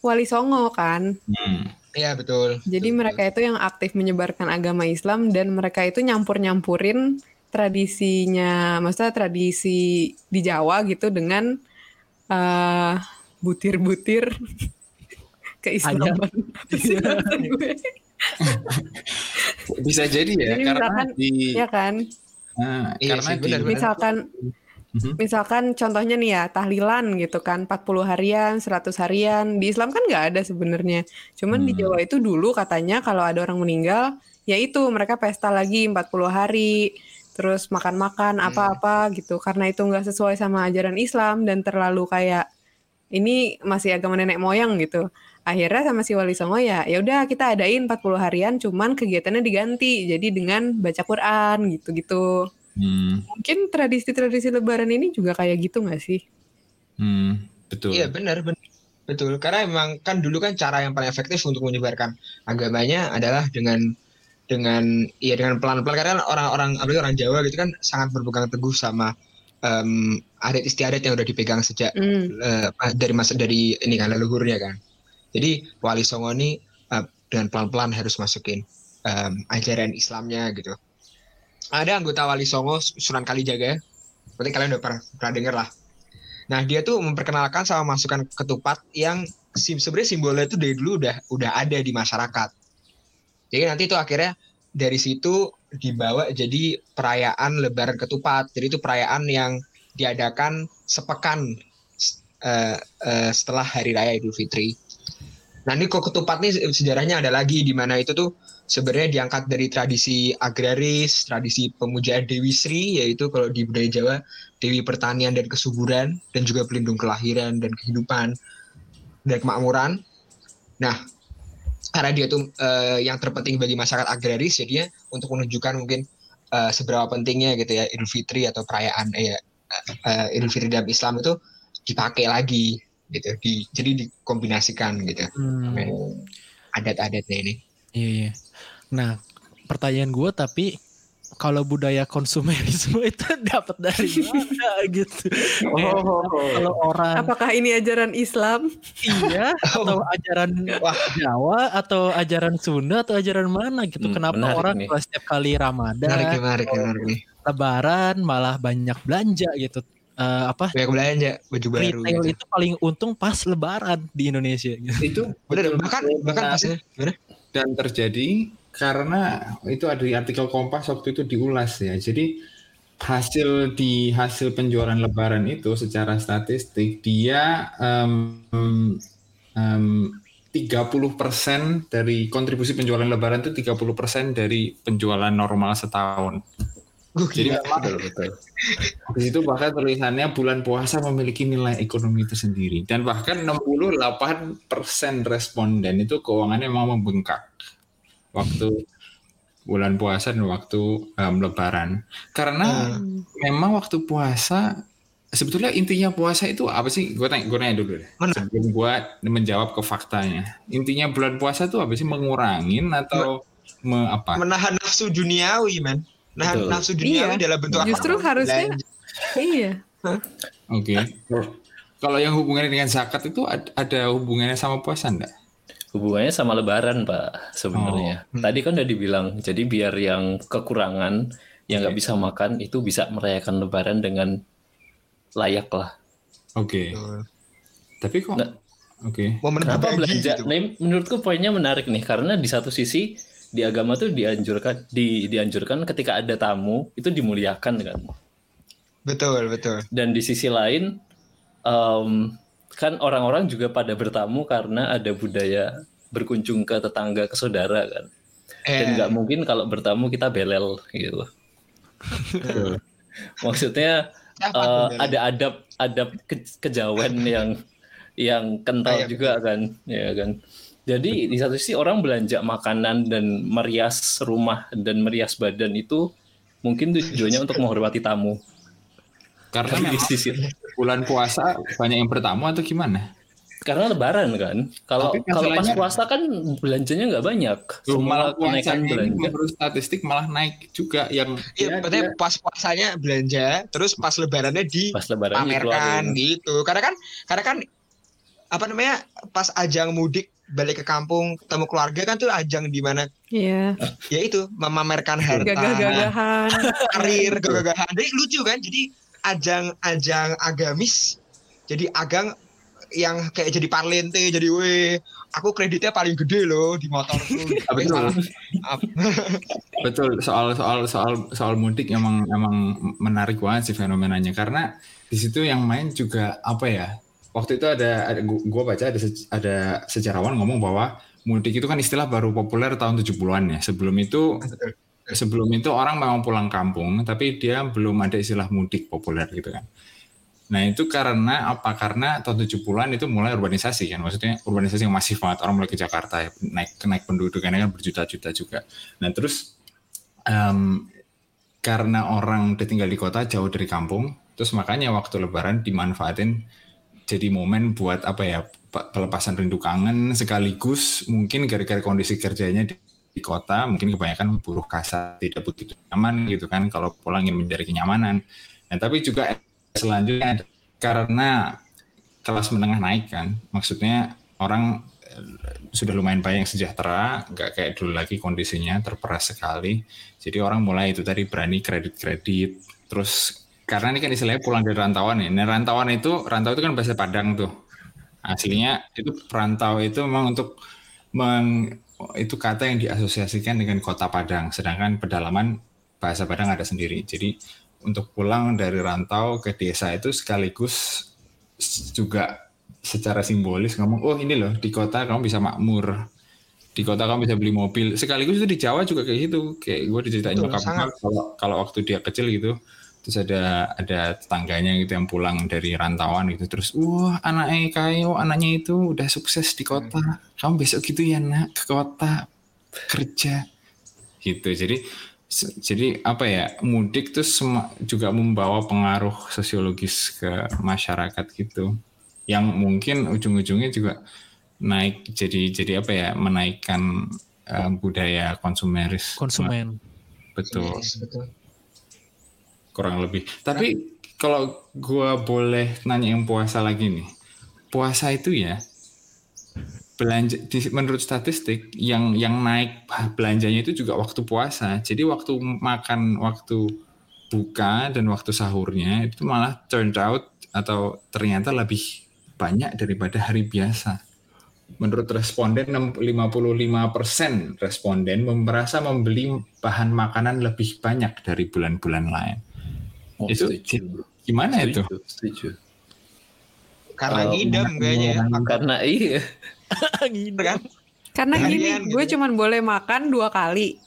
Wali Songo kan. Hmm. Iya betul. Jadi Betul, mereka itu yang aktif menyebarkan agama Islam dan mereka itu nyampur-nyampurin tradisinya, maksudnya tradisi di Jawa gitu dengan eh, butir-butir keislaman. Bisa jadi ya Jadi karena misalkan- di ya kan? nah, Iya karena sih, di benar, benar. Misalkan Mhm. misalkan contohnya nih ya tahlilan gitu kan 40 harian, 100 harian. Di Islam kan nggak ada sebenarnya. Cuman di Hmm. Jawa itu dulu katanya kalau ada orang meninggal ya itu mereka pesta lagi 40 hari terus makan-makan Hmm. apa-apa gitu karena itu nggak sesuai sama ajaran Islam dan terlalu kayak ini masih agama nenek moyang gitu. Akhirnya sama si Wali Songo ya ya udah kita adain 40 harian cuman kegiatannya diganti jadi dengan baca Quran gitu-gitu. hmm, Mungkin tradisi-tradisi lebaran ini juga kayak gitu nggak sih? hmm, betul Iya benar benar. Betul, karena memang kan dulu kan cara yang paling efektif untuk menyebarkan agamanya adalah dengan dengan ya dengan pelan-pelan karena kan orang-orang apalagi orang Jawa gitu kan sangat berpegang teguh sama um, adat istiadat yang udah dipegang sejak Hmm. eh, dari masa dari ini kan leluhurnya kan. Jadi Wali Songo ini eh, dengan pelan-pelan harus masukin em, ajaran Islamnya gitu. Ada anggota Wali Songo Sunan Kalijaga, berarti kalian udah pernah, pernah denger lah. Nah dia tuh memperkenalkan sama masukan ketupat yang sim sebenarnya simbolnya itu dari dulu udah udah ada di masyarakat. Jadi nanti itu akhirnya dari situ dibawa jadi perayaan Lebaran Ketupat. Jadi itu perayaan yang diadakan sepekan eh, eh, setelah Hari Raya Idul Fitri. Nah ini kok ketupat nih sejarahnya ada lagi di mana itu tuh sebenarnya diangkat dari tradisi agraris, tradisi pemujaan Dewi Sri yaitu kalau di budaya Jawa Dewi pertanian dan kesuburan dan juga pelindung kelahiran dan kehidupan dan kemakmuran. Nah karena dia tuh eh, yang terpenting bagi masyarakat agraris jadinya untuk menunjukkan mungkin eh, seberapa pentingnya gitu ya Idul Fitri atau perayaan eh, eh, Idul Fitri dalam Islam itu dipakai lagi gitu di jadi dikombinasikan gitu Hmm, adat-adatnya ini iya, iya. Nah, pertanyaan gue tapi kalau budaya konsumerisme itu dapat dari mana gitu? Kayak, Kalau orang Apakah ini ajaran Islam? iya atau ajaran Wah. Jawa atau ajaran Sunda atau ajaran mana gitu? Hmm, Kenapa menarik orang nih. setiap kali Ramadan, menarik menarik menarik Lebaran malah banyak belanja gitu? Eh, apa? banyak belanja baju baru Retail gitu. itu paling untung pas Lebaran di Indonesia. Gitu. Itu bener betul- bahkan bahkan pasnya gimana dan terjadi karena itu ada di artikel Kompas waktu itu diulas ya. Jadi hasil di hasil penjualan Lebaran itu secara statistik dia em, em, 30% dari kontribusi penjualan Lebaran itu 30% dari penjualan normal setahun. Jadi memang Betul, betul. di situ bahkan tulisannya bulan puasa memiliki nilai ekonomi tersendiri dan bahkan 68% responden itu keuangannya memang membengkak waktu bulan puasa dan waktu em, lebaran. Karena memang waktu puasa sebetulnya intinya puasa itu apa sih? Gue tanya, gue nanya dulu deh. Mana? Sebelum gue menjawab ke faktanya. Intinya bulan puasa itu apa sih? Mengurangin atau me, apa? menahan nafsu duniawi man nahan Betul. nafsu duniawi Iya. dalam bentuk Justru apa harusnya- Belanja. Iya. Oke. Kalau yang hubungannya dengan zakat itu ad- ada hubungannya sama puasa enggak? Hubungannya sama lebaran, Pak, sebenarnya. Oh. Tadi kan udah dibilang, jadi biar yang kekurangan, yang nggak Oke. bisa makan, itu bisa merayakan lebaran dengan layak lah. Oke. Betul. Tapi kok. Oke. momen Kenapa belanja? gitu. Nah, menurutku poinnya menarik nih, karena di satu sisi di agama tuh dianjurkan di, dianjurkan ketika ada tamu itu dimuliakan kan. betul betul Dan di sisi lain em, kan orang-orang juga pada bertamu karena ada budaya berkunjung ke tetangga ke saudara kan. Dan eh, nggak mungkin kalau bertamu kita belel gitu. Maksudnya Bel? ada adab adab ke- kejawen yang yang kental Ah, iya, juga kan, ya kan. Jadi di satu sisi orang belanja makanan dan merias rumah dan merias badan itu mungkin tujuannya untuk menghormati tamu. Karena di sisi bulan puasa banyak yang bertamu atau gimana? karena lebaran kan. Kalau kalau pas puasa kan belanjanya nggak banyak. Loh, malah kenaikan belanja. menurut statistik malah naik juga yang Iya, dia- berarti dia- pas puasanya belanja, terus pas lebarannya Pas lebaran dikeluarin. gitu. Karena kan, karena kan apa namanya pas ajang mudik balik ke kampung ketemu keluarga kan tuh ajang di mana Iya. ya itu memamerkan harta, Gagah-gagahan. karir, gagah-gagahan. Jadi lucu kan? Jadi ajang-ajang agamis, jadi agang yang kayak jadi parlente, jadi weh, aku kreditnya paling gede loh di motorku. Tapi betul. Betul soal soal soal soal mudik emang emang menarik banget sih fenomenanya karena di situ yang main juga apa ya waktu itu ada, ada gua, gua baca ada ada sejarawan ngomong bahwa mudik itu kan istilah baru populer tahun 70-an ya. Sebelum itu sebelum itu orang memang pulang kampung tapi dia belum ada istilah mudik populer gitu kan. Nah itu karena apa? Karena tahun 70-an itu mulai urbanisasi kan. Maksudnya urbanisasi yang masif banget. Orang mulai ke Jakarta ya naik naik penduduk karena kan berjuta-juta juga. Nah terus em, karena orang udah tinggal di kota jauh dari kampung terus makanya waktu lebaran dimanfaatin jadi momen buat apa ya pe- pelepasan rindu kangen sekaligus mungkin gara-gara kondisi kerjanya di, di kota mungkin kebanyakan buruh kasar tidak begitu nyaman gitu kan kalau pulang ingin mencari kenyamanan. Dan tapi juga selanjutnya karena kelas menengah naik kan maksudnya orang eh, sudah lumayan banyak yang sejahtera nggak kayak dulu lagi kondisinya terperas sekali. Jadi orang mulai itu tadi berani kredit-kredit terus karena ini kan istilahnya pulang dari rantauan ya nah rantauan itu rantau itu kan bahasa Padang tuh. Aslinya itu perantau itu memang untuk meng- itu kata yang diasosiasikan dengan kota Padang. Sedangkan pedalaman bahasa Padang ada sendiri. Jadi untuk pulang dari rantau ke desa itu sekaligus juga secara simbolis ngomong oh ini loh di kota kamu bisa makmur. Di kota kamu bisa beli mobil. Sekaligus itu di Jawa juga kayak gitu. Kayak gue diceritain nyokap kalau kalau waktu dia kecil gitu terus ada ada tetangganya gitu yang pulang dari rantauan gitu. Terus wah anaknya kayo anaknya itu udah sukses di kota. Kamu besok gitu ya nak ke kota kerja. Gitu. Jadi jadi apa ya mudik tuh juga membawa pengaruh sosiologis ke masyarakat gitu. Yang mungkin ujung-ujungnya juga naik jadi jadi apa ya menaikkan eh, budaya konsumeris. Konsumen. betul. Yes, betul. Kurang lebih. Tapi kalau gua boleh nanya yang puasa lagi nih, puasa itu ya belanja di- menurut statistik yang yang naik belanjanya itu juga waktu puasa. Jadi waktu makan, waktu buka dan waktu sahurnya itu malah turned out atau ternyata lebih banyak daripada hari biasa. Menurut responden 55% responden merasa membeli bahan makanan lebih banyak dari bulan-bulan lain. Oh, Itu setuju. Gimana itu? Setuju. Karena Kalau ngidam kayaknya ya. Karena iya. kan? Karena gini, Harian gue gitu. cuman boleh makan dua kali.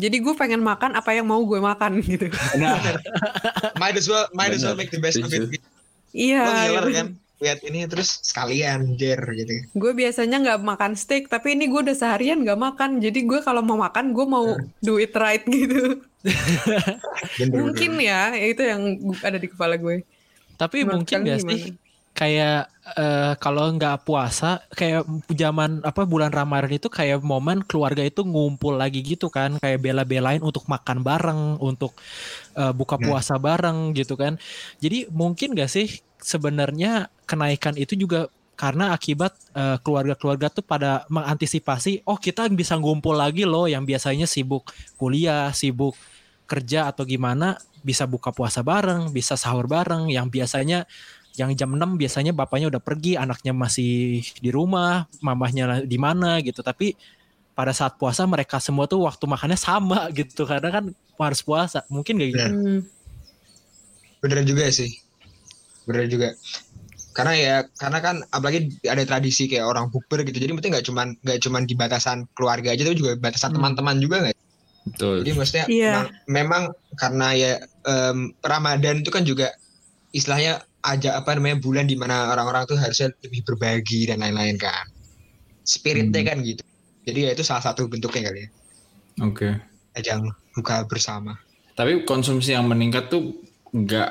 Jadi gue pengen makan apa yang mau gue makan gitu. Nah, Might as well, might as well make the best of it. Iya. Lo ngiler gitu. kan? Lihat ini terus sekalian jer gitu. Gue biasanya nggak makan steak, tapi ini gue udah seharian nggak makan. Jadi gue kalau mau makan, gue mau do it right gitu. Mungkin ya, itu yang ada di kepala gue. Tapi Menurut mungkin gak sih kayak eh, kalau nggak puasa kayak zaman apa bulan Ramadan itu kayak momen keluarga itu ngumpul lagi gitu kan kayak bela-belain untuk makan bareng untuk eh, buka Nah. puasa bareng gitu kan jadi mungkin gak sih sebenarnya kenaikan itu juga karena akibat eh, keluarga-keluarga tuh pada mengantisipasi oh kita bisa ngumpul lagi loh yang biasanya sibuk kuliah sibuk kerja atau gimana bisa buka puasa bareng bisa sahur bareng yang biasanya yang jam 6 biasanya bapaknya udah pergi, anaknya masih di rumah, mamahnya di mana gitu. Tapi pada saat puasa mereka semua tuh waktu makannya sama gitu karena kan harus puasa. Mungkin gak gitu? Benar. Hmm. Bener juga sih. Bener juga. Karena ya, karena kan apalagi ada tradisi kayak orang bukber gitu. Jadi mungkin nggak cuman nggak cuman di batasan keluarga aja, tapi juga batasan Hmm. teman-teman juga nggak? betul. Jadi maksudnya Iya. memang, memang karena ya em, Ramadan itu kan juga istilahnya aja apa namanya bulan di mana orang-orang tuh harusnya lebih berbagi dan lain-lain kan. Spiritnya Hmm. kan gitu. Jadi ya itu salah satu bentuknya kali ya. Oke. Ajang buka bersama. Tapi konsumsi yang meningkat tuh nggak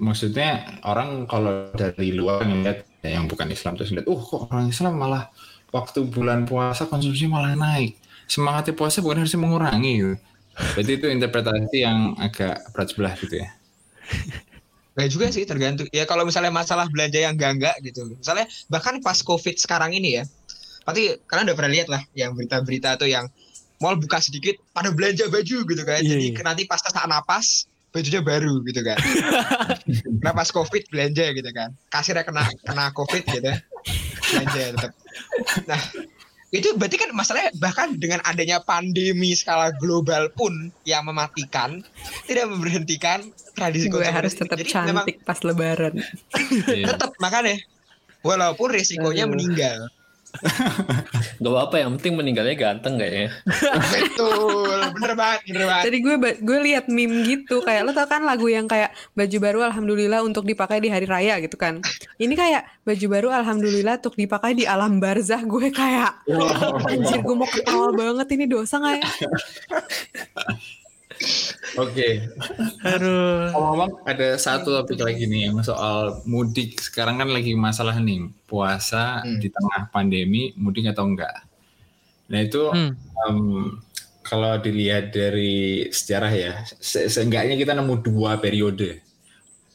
maksudnya orang kalau dari luar ngeliat ya, yang bukan Islam terus lihat, oh kok orang Islam malah waktu bulan puasa konsumsi malah naik. Semangatnya puasa bukan harusnya mengurangi gitu. Berarti itu interpretasi yang agak berat sebelah gitu ya. Gak juga sih tergantung. Ya kalau misalnya masalah belanja yang enggak-enggak gitu. Misalnya bahkan pas COVID sekarang ini ya. Pasti kalian udah pernah lihat lah yang berita-berita tuh yang mall buka sedikit pada belanja baju gitu kan. Iya, Jadi iya. nanti pas saat napas bajunya baru gitu kan. nah pas COVID belanja gitu kan. Kasirnya kena kena COVID gitu. Belanja tetap. Nah itu berarti kan masalahnya bahkan dengan adanya pandemi skala global pun yang mematikan tidak memberhentikan tradisi Gue harus tetap Jadi memang cantik pas lebaran. Iya. tetap makanya walaupun resikonya Aduh. meninggal Gak apa-apa yang penting meninggalnya ganteng kayaknya. betul bener banget bener banget Tadi gue gue lihat meme gitu kayak lo tau kan lagu yang kayak baju baru alhamdulillah untuk dipakai di hari raya gitu kan. Ini kayak baju baru alhamdulillah untuk dipakai di alam barzah gue kayak anjir gue mau ketawa banget ini dosa gak ya? Oke. Aduh. Ngomong ada satu topik lagi nih yang soal mudik. Sekarang kan lagi masalah nih puasa Hmm. di tengah pandemi mudik atau enggak. Nah itu Hmm. em, kalau dilihat dari sejarah ya, se- seenggaknya kita nemu dua periode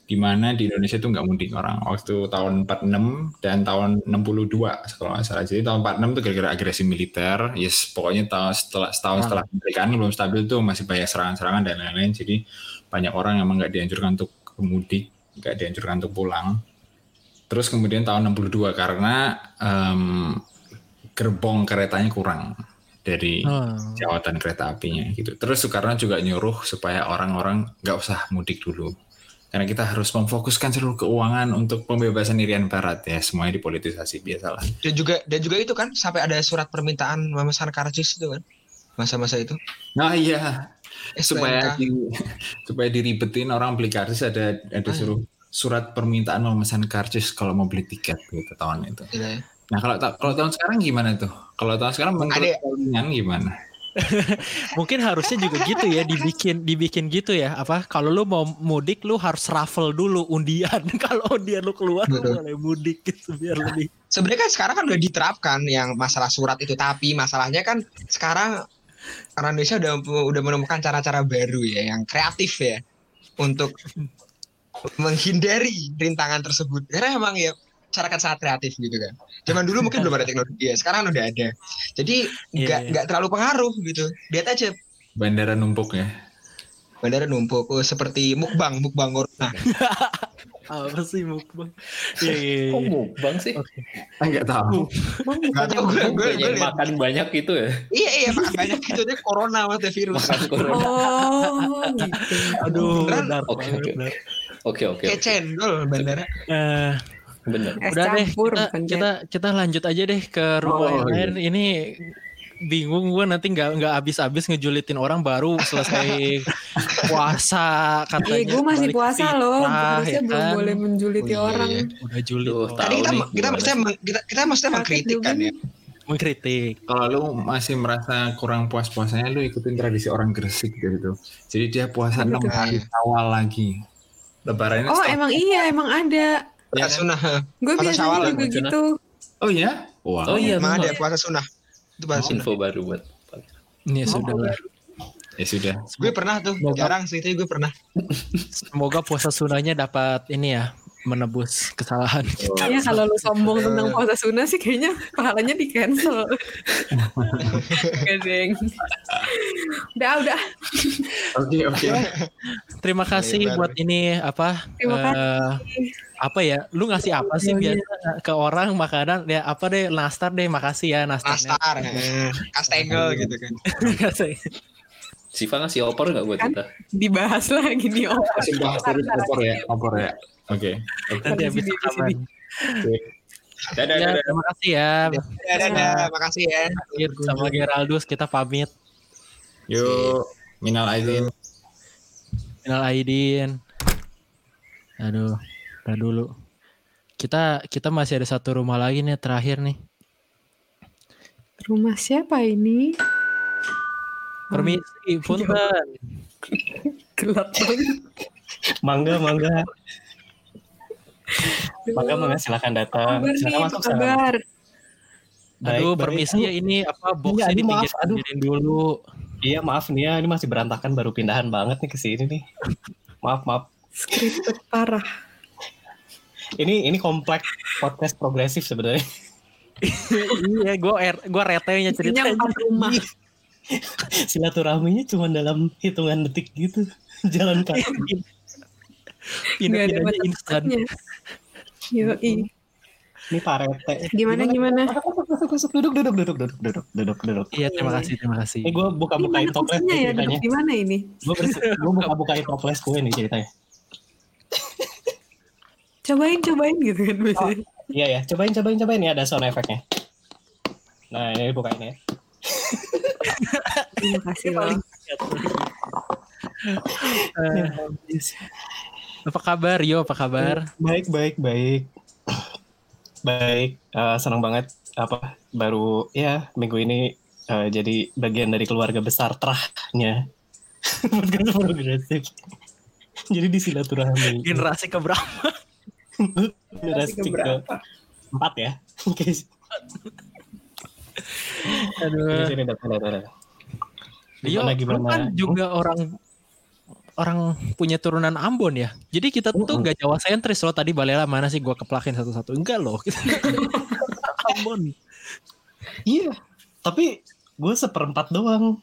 di mana di Indonesia itu nggak mudik orang. Waktu tahun 46 dan tahun 62 kalau nggak salah. Jadi tahun 46 itu gara-gara agresi militer. Yes, pokoknya tahun setelah setahun setelah kemerdekaan belum stabil tuh masih banyak serangan-serangan dan lain-lain. Jadi banyak orang yang emang nggak dianjurkan untuk mudik, nggak dianjurkan untuk pulang. Terus kemudian tahun 62 karena em, gerbong keretanya kurang dari Oh. jawatan kereta apinya gitu. Terus Soekarno juga nyuruh supaya orang-orang nggak usah mudik dulu. Karena kita harus memfokuskan seluruh keuangan untuk pembebasan Irian Barat ya semuanya dipolitisasi biasalah. Dan juga dan juga itu kan sampai ada surat permintaan memesan karcis itu kan. Masa-masa itu. Nah iya supaya STNK. di, supaya diribetin orang beli karcis ada ada Ah. suruh surat permintaan memesan karcis kalau mau beli tiket gitu tahun itu. Ya. Nah kalau kalau tahun sekarang gimana tuh? Kalau tahun sekarang menurut Ada- kalian gimana? Mungkin harusnya juga gitu ya dibikin dibikin gitu ya apa kalau lu mau mudik lu harus raffle dulu undian kalau undian lu keluar lu Betul. boleh mudik gitu biar lebih Sebenarnya kan sekarang kan udah diterapkan yang masalah surat itu tapi masalahnya kan sekarang orang Indonesia udah udah menemukan cara-cara baru ya yang kreatif ya untuk menghindari rintangan tersebut. Karena emang ya masyarakat sangat kreatif gitu kan. Zaman dulu mungkin belum ada teknologi ya, sekarang udah ada. Jadi nggak Iya. nggak terlalu pengaruh gitu. Lihat aja Bandara numpuk ya. bandara numpuk oh, seperti mukbang mukbang corona. apa sih mukbang iya iya Kok iya. mukbang sih? Enggak tahu. Nggak tahu gue gue gue makan banyak itu ya. Iya iya makan banyak itu dia corona mata virus. Makan corona. Oh, gitu. aduh benar Oke, oke. Oke oke. Kayak cendol bandara. Eh, Bener. Es udah deh kita, kita kita lanjut aja deh ke rumah Oh, yang lain ini bingung gue nanti nggak nggak habis-habis ngejulitin orang baru selesai puasa Iya, katanya gue masih puasa fitrah, loh. ya Harusnya belum kan? boleh menjuliti Oh, iya, orang. iya. udah julid Duh, Tadi kita nih kita maksudnya meng- kita kita maksudnya mengkritik kan nih. ya. mengkritik Kalau lu masih merasa kurang puas-puasanya lu ikutin tradisi orang Gresik gitu. Jadi dia puasa enam hari awal lagi. Lebarannya Oh, setahun. emang iya, emang ada. Puasa sunnah. Gue Syawal juga ya, gitu. Oh iya? Wow. Oh iya, Emang memang. ada puasa sunnah. Itu puasa sunnah. Info baru buat. ini ya sudah lah Ya sudah. Gue pernah tuh, Semoga- jarang sih, tapi gue pernah. semoga puasa sunahnya dapat ini ya menebus kesalahan Iya, kalau lu sombong tentang puasa sunnah sih kayaknya pahalanya di cancel. Gak deng. Udah, udah. Oke, oke. terima kasih Lebar. buat ini apa Terima eh, kasih. Apa ya lu ngasih apa sih Iya, biasa ke orang makanan ya apa deh nastar deh makasih ya Nastar, eh, kastengel gitu kan. Siva ngasih opor nggak buat Kan? kita? Dibahas lagi nih, Om. Masih bahas terus opor ya, opor ya. Oke. Oke. nanti habis rekaman. Dadah, Ya, dadah. terima kasih ya Dadah, dadah, makasih ya. Sama Geraldus kita pamit Yuk, minal aidin. Minal Aidin aduh udah dulu kita kita masih ada satu rumah lagi nih terakhir nih Rumah siapa ini? permisi punten Gelap banget. Mangga, mangga. Mangga, mangga silakan datang. Kabar Silakan masuk. silakan. kabar? Baik, aduh baik. permisi ya ini apa boxnya aduh, maaf, dipinggir-pinggirin dulu Iya, maaf nih ya, ini masih berantakan baru pindahan banget nih ke sini nih. Maaf, maaf. Scripted parah. Ini ini komplek podcast progresif sebenarnya. iya gue er, gue retenya empat rumah. Silaturahminya cuma dalam hitungan detik gitu. Jalan kaki. Gak ada pindah-pindahnya instan. Yoi. Ini Pak Rete. Gimana, gimana? Masuk, masuk. Duduk, duduk, duduk, duduk, duduk, duduk, duduk. iya terima kasih terima kasih Ini gue buka-bukain mana toples ya? ceritanya. Duduk di mana ini? Gue gue buka-bukain toples gue nih ceritanya. Cobain, cobain gitu kan biasanya. Iya ya, cobain, cobain, cobain ya ada sound efeknya. Nah ini bukain ya. Terima kasih loh. Eh, apa kabar yo apa kabar Baik, baik, baik. Baik, eh, senang banget apa baru ya minggu ini eh, jadi bagian dari keluarga besar terahnya. podcast progresif. Jadi di silaturahmi. Generasi keberapa? Generasi ke keberapa? empat ya. Oke. Aduh. Sini Gimana lu gimana? kan juga orang orang punya turunan Ambon ya. Jadi kita tuh Mm-mm. nggak Jawa sentris loh. Tadi Balela mana sih gua keplakin satu-satu. Enggak loh. Ambon. Iya. Tapi gue seperempat doang.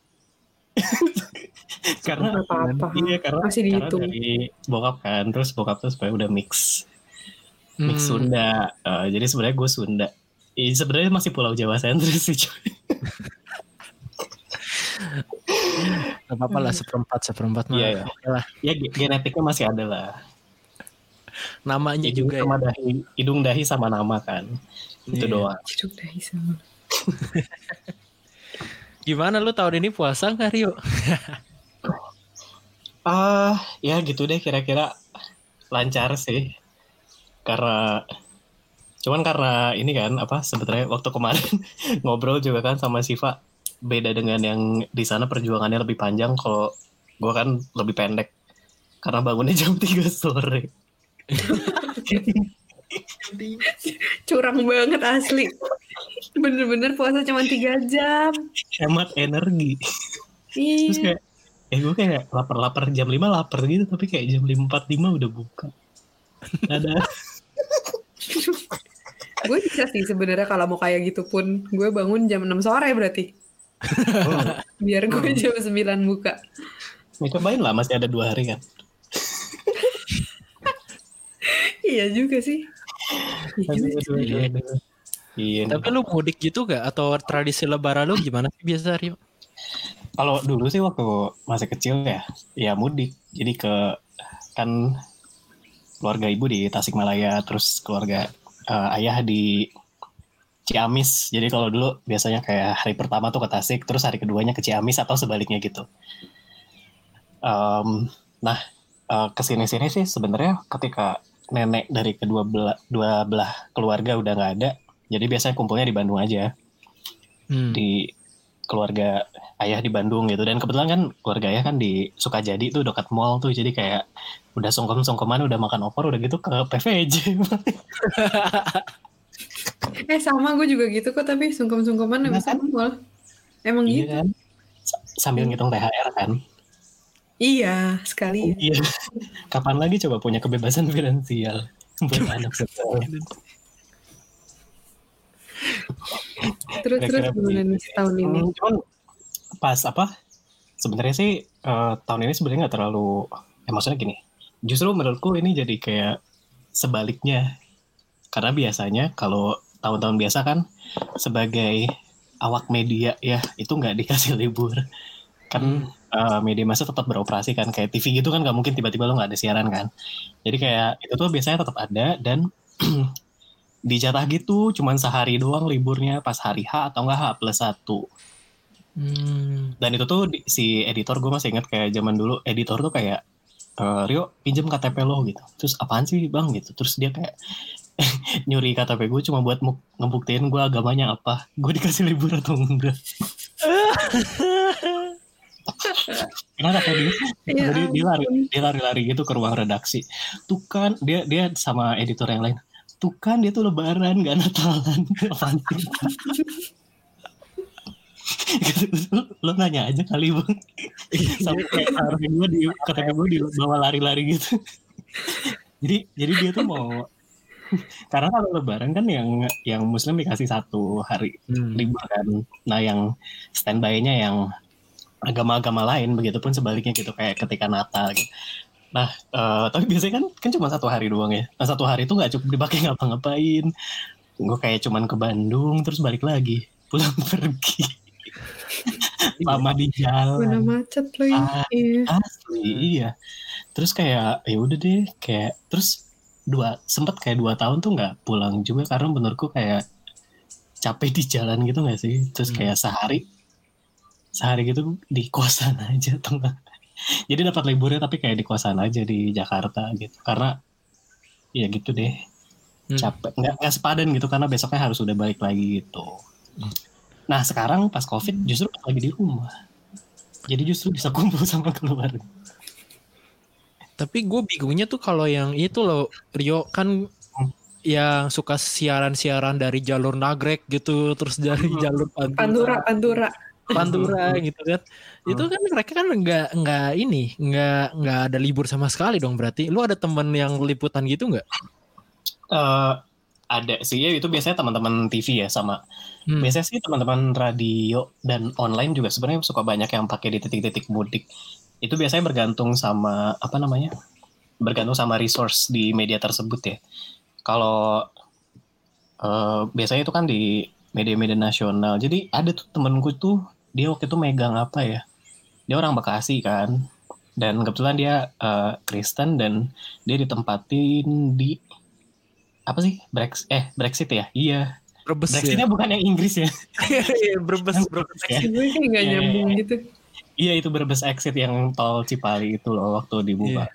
karena Nggak apa-apa. iya karena Masih karena dihitung. dari bokap kan terus bokap tuh supaya udah mix mix Hmm. Sunda Eh, jadi sebenarnya gue Sunda Ih, sebenarnya masih Pulau Jawa sentris sih coy. Gak apa-apa lah seperempat seperempat mah. Oke lah. ya ge- genetiknya masih ada lah Namanya hidung juga ya. sama dahi hidung dahi sama nama kan itu Iya. doang Ciduk dahi sama. Gimana lu tahun ini puasa nggak Rio? ah ya gitu deh kira-kira lancar sih karena cuman karena ini kan apa sebetulnya waktu kemarin ngobrol juga kan sama Siva beda dengan yang di sana perjuangannya lebih panjang kalau gua kan lebih pendek karena bangunnya jam 3 sore Curang banget asli. Bener-bener puasa cuma 3 jam. hemat energi terus Iya. kayak eh gue kayak lapar-lapar jam 5 lapar gitu tapi kayak jam 5.45 udah buka ada Gue bisa sih sebenarnya kalau mau kayak gitu pun gue bangun jam 6 sore berarti. Biar gue jam 9 buka. ya cobain lah masih ada dua hari kan Iya juga sih. Iya Aduh, juga aduh, sih. aduh, aduh. Iya. Tapi lu mudik gitu gak? Atau tradisi lebaran lu gimana sih biasa Rio? Kalau dulu sih waktu masih kecil ya, ya mudik. Jadi ke kan keluarga ibu di Tasikmalaya, terus keluarga eh, ayah di Ciamis. Jadi kalau dulu biasanya kayak hari pertama tuh ke Tasik, terus hari keduanya ke Ciamis atau sebaliknya gitu. Em, nah, eh, ke sini-sini sih sebenarnya ketika nenek dari kedua belah, dua belah keluarga udah nggak ada, jadi biasanya kumpulnya di Bandung aja Hmm. di keluarga ayah di Bandung gitu dan kebetulan kan keluarga ayah kan di Sukajadi tuh dekat mall tuh jadi kayak udah sungkem-sungkeman udah makan opor udah gitu ke PVJ Eh sama gue juga gitu kok tapi sungkem-sungkeman Iya habis kan? malah. Emang iya gitu. kan sambil ngitung THR kan Iya, sekali. iya kapan lagi coba punya kebebasan finansial buat anak sekolah Terus terus gimana nih tahun ini? Hmm, cuman pas apa sebenarnya sih eh, tahun ini sebenarnya nggak terlalu ya maksudnya gini justru menurutku ini jadi kayak sebaliknya. Karena biasanya kalau tahun-tahun biasa kan sebagai awak media ya itu nggak dikasih libur. Kan eh, media masa tetap beroperasi kan kayak TV gitu kan nggak mungkin tiba-tiba lo nggak ada siaran kan. Jadi kayak itu tuh biasanya tetap ada dan dijatah gitu cuman sehari doang liburnya pas hari H atau enggak H plus satu. Hmm. dan itu tuh si editor gue masih ingat kayak zaman dulu editor tuh kayak "Eh, Rio pinjem KTP lo gitu. Terus apaan sih bang? Gitu. Terus dia kayak nyuri KTP gue cuma buat ngebuktiin gue agamanya apa gue dikasih libur atau enggak. Karena kata dia Ya jadi dia lari dia lari-lari gitu ke ruang redaksi. Tuh kan dia dia sama editor yang lain tuh kan dia tuh lebaran gak natalan. Apaan sih lo, nanya aja kali bang. Sampai kayak KTP gue di KTP gue dibawa lari-lari gitu. Jadi jadi dia tuh mau karena kalau lebaran kan yang yang muslim dikasih satu hari Hmm. libur kan. Nah yang standby-nya yang agama-agama lain begitupun sebaliknya gitu. Kayak ketika Natal gitu nah eh, tapi biasanya kan kan cuma satu hari doang ya nah satu hari itu nggak cukup dipakai ngapa-ngapain gue kayak cuman ke Bandung terus balik lagi pulang pergi lama di Mana jalan macet lagi. Ah. Iya. asli iya terus kayak ya udah deh kayak terus dua sempet kayak dua tahun tuh nggak pulang juga karena menurutku kayak capek di jalan gitu nggak sih terus Hmm. kayak sehari sehari gitu di kosan aja tengah jadi dapat liburnya tapi kayak di kosan aja di Jakarta gitu. Karena ya gitu deh. Hmm. capek. Nggak nggak sepadan gitu karena besoknya harus udah balik lagi gitu. Hmm. nah sekarang pas covid justru lagi di rumah. Jadi justru bisa kumpul sama keluarga. Tapi gue bingungnya tuh kalau yang itu loh Rio. Kan yang suka siaran-siaran dari jalur Nagrek gitu terus dari jalur Pantura, Pantura, Pantura. Pantura gitu kan. Itu kan mereka kan nggak nggak ini nggak nggak ada libur sama sekali dong berarti. Lu ada temen yang liputan gitu nggak? Eh, ada sih ya itu biasanya teman-teman TV ya sama Hmm. biasanya sih teman-teman radio dan online juga sebenarnya suka banyak yang pakai di titik-titik mudik itu biasanya bergantung sama apa namanya bergantung sama resource di media tersebut ya kalau eh, biasanya itu kan di media-media nasional jadi ada tuh temenku tuh dia waktu itu megang apa ya dia orang Bekasi kan dan kebetulan dia eh, Kristen dan dia ditempatin di apa sih Brexit eh Brexit ya iya Brebes ya. Brexitnya bukan yang Inggris ya Iya, Brebes, Brebes. Ya. Gue kayak nggak Iya, nyambung iya. gitu. Iya itu Brebes exit yang tol Cipali itu loh waktu dibuka. Iya.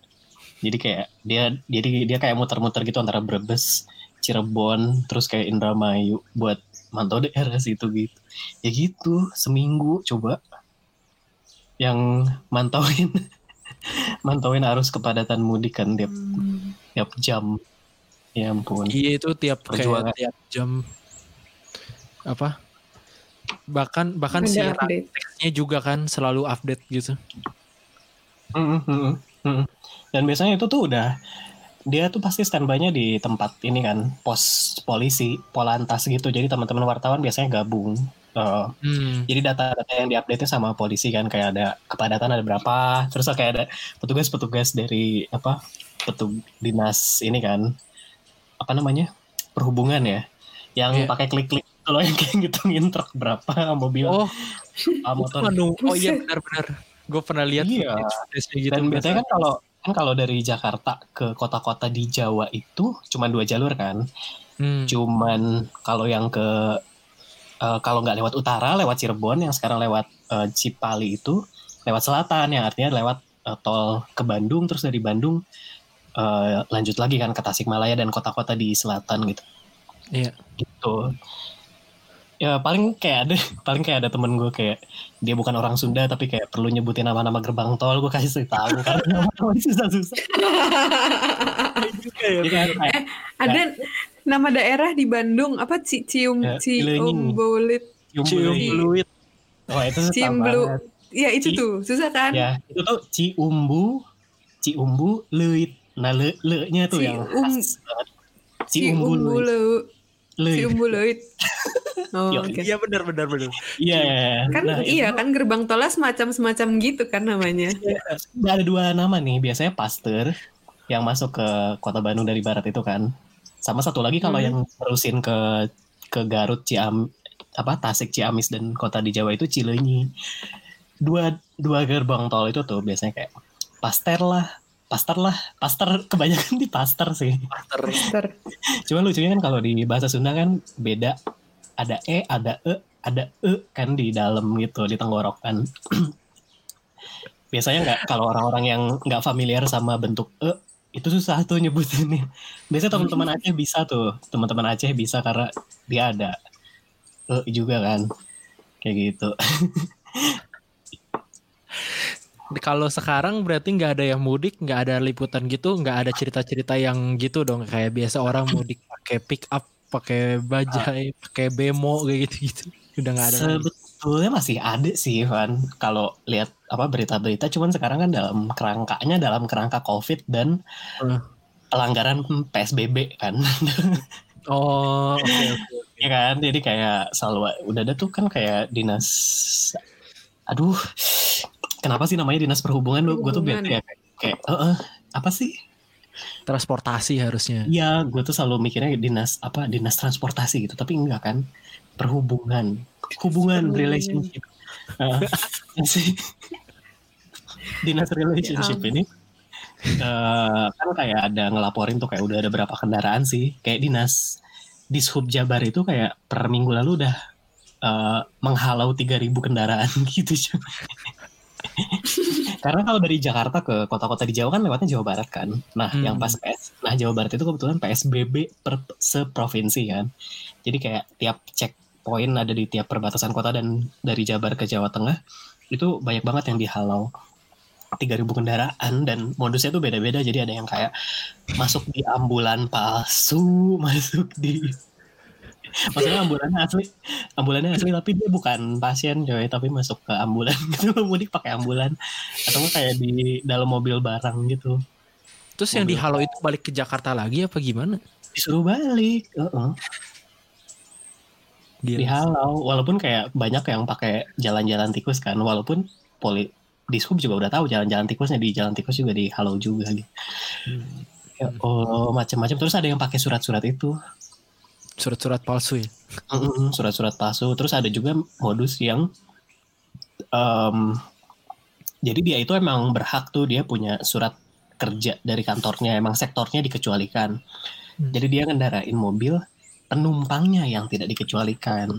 Jadi kayak dia jadi dia kayak muter-muter gitu antara Brebes, Cirebon, terus kayak Indramayu buat mantau daerah situ gitu. Ya gitu seminggu coba yang mantauin mantauin arus kepadatan mudik kan tiap Hmm. tiap jam. Ya ampun. Iya itu tiap Perjuangan. kayak tiap jam apa? Bahkan bahkan si Ada update. teksnya juga kan selalu update gitu. Mm, mm, mm, mm. Dan biasanya itu tuh udah dia tuh pasti standby-nya di tempat ini kan pos polisi, polantas gitu. Jadi teman-teman wartawan biasanya gabung. Eh, Hmm. jadi data-data yang diupdate sama polisi kan kayak ada kepadatan ada berapa, terus kayak ada petugas-petugas dari apa petug dinas ini kan apa namanya perhubungan ya, yang Iya. pakai klik-klik itu loh yang kayak ngitungin truk berapa mobil Oh, apa motor Aduh, oh iya benar-benar. Gue pernah lihat Iya. gitu. Dan biasanya kan kalau kan kalau dari Jakarta ke kota-kota di Jawa itu cuma dua jalur kan. Hmm. Cuman kalau yang ke eh, kalau nggak lewat utara lewat Cirebon yang sekarang lewat eh, Cipali itu lewat selatan yang artinya lewat eh, tol ke Bandung terus dari Bandung eh, lanjut lagi kan ke Tasikmalaya dan kota-kota di selatan gitu. Iya. Gitu. Ya paling kayak ada paling kayak ada temen gue kayak dia bukan orang Sunda tapi kayak perlu nyebutin nama-nama gerbang tol gue kasih tahu karena nama susah-susah. Jadi kan kayak Ada nama daerah di Bandung apa Ci Cium Ya, cium Cium bulu. fluid. Oh itu susah Ciumblu. banget. Iya itu Ci- tuh susah kan? Ya itu tuh ciumbu, ciumbu, leuit. Nah le, le-nya tuh yang Cium- khas. Ciumbu, leuit. Ciumbulit. Oh, oke. Iya benar benar benar. Iya. Kan Nah, iya itu kan gerbang tolnya semacam-semacam gitu kan namanya. ada dua nama nih. Biasanya Pasteur yang masuk ke kota Bandung dari barat itu kan. Sama satu lagi kalau Hmm. yang terusin ke ke Garut, Ciam, apa Tasik, Ciamis dan kota di Jawa itu Cileunyi. Dua dua gerbang tol itu tuh biasanya kayak Pasteur lah, Pasteur lah, Pasteur kebanyakan di Pasteur sih. Ter. Cuma lucunya kan kalau di bahasa Sunda kan beda. Ada e, ada e, ada e kan di dalam gitu di tenggorokan. Biasanya nggak kalau orang-orang yang nggak familiar sama bentuk e itu susah tuh nyebutinnya. Biasanya teman-teman Aceh bisa tuh, teman-teman Aceh bisa karena dia ada e juga kan, kayak gitu. Kalau sekarang berarti nggak ada yang mudik, nggak ada liputan gitu, nggak ada cerita-cerita yang gitu dong. Kayak biasa orang mudik pakai pick up, pakai bajai, pakai bemo kayak gitu-gitu. Udah nggak ada. lagi. Sebetulnya masih ada sih, Van. Kalau lihat apa berita-berita, cuman sekarang kan dalam kerangkanya dalam kerangka COVID dan Hmm. pelanggaran PSBB kan. Oh, oke oke. ya kan jadi kayak selalu udah ada tuh kan kayak dinas aduh kenapa sih namanya dinas perhubungan? Gue tuh bete ya kayak, kayak "Eh, eh, apa sih? Transportasi harusnya. Iya, gue tuh selalu mikirnya dinas apa dinas transportasi gitu, tapi enggak kan? Perhubungan, hubungan, relationship. Heeh. sih? Dinas relationship Ya ini eh, kan kayak ada ngelaporin tuh kayak udah ada berapa kendaraan sih, kayak dinas dishub Jabar itu kayak per minggu lalu udah eh, menghalau 3000 kendaraan gitu. Karena kalau dari Jakarta ke kota-kota di Jawa kan lewatnya Jawa Barat kan. Nah, Hmm. yang pas PS, nah Jawa Barat itu kebetulan PSBB per seprovinsi kan. Jadi kayak tiap checkpoint ada di tiap perbatasan kota dan dari Jabar ke Jawa Tengah itu banyak banget yang dihalau 3000 kendaraan dan modusnya tuh beda-beda jadi ada yang kayak masuk di ambulan palsu masuk di maksudnya ambulannya asli ambulannya asli tapi dia bukan pasien coy tapi masuk ke ambulan gitu mudik pakai ambulan atau kayak di dalam mobil barang gitu Terus yang Mobil. dihalau itu balik ke Jakarta lagi apa gimana? disuruh balik Heeh. Gila. dihalau walaupun kayak banyak yang pakai jalan-jalan tikus kan walaupun poli Dishub juga udah tahu jalan-jalan tikusnya di jalan tikus juga dihalau juga gitu. Ya, oh macam-macam terus ada yang pakai surat-surat itu Surat-surat palsu ya. Surat-surat palsu terus ada juga modus yang em, jadi dia itu emang berhak tuh dia punya surat kerja dari kantornya emang sektornya dikecualikan Hmm. jadi dia ngendarain mobil penumpangnya yang tidak dikecualikan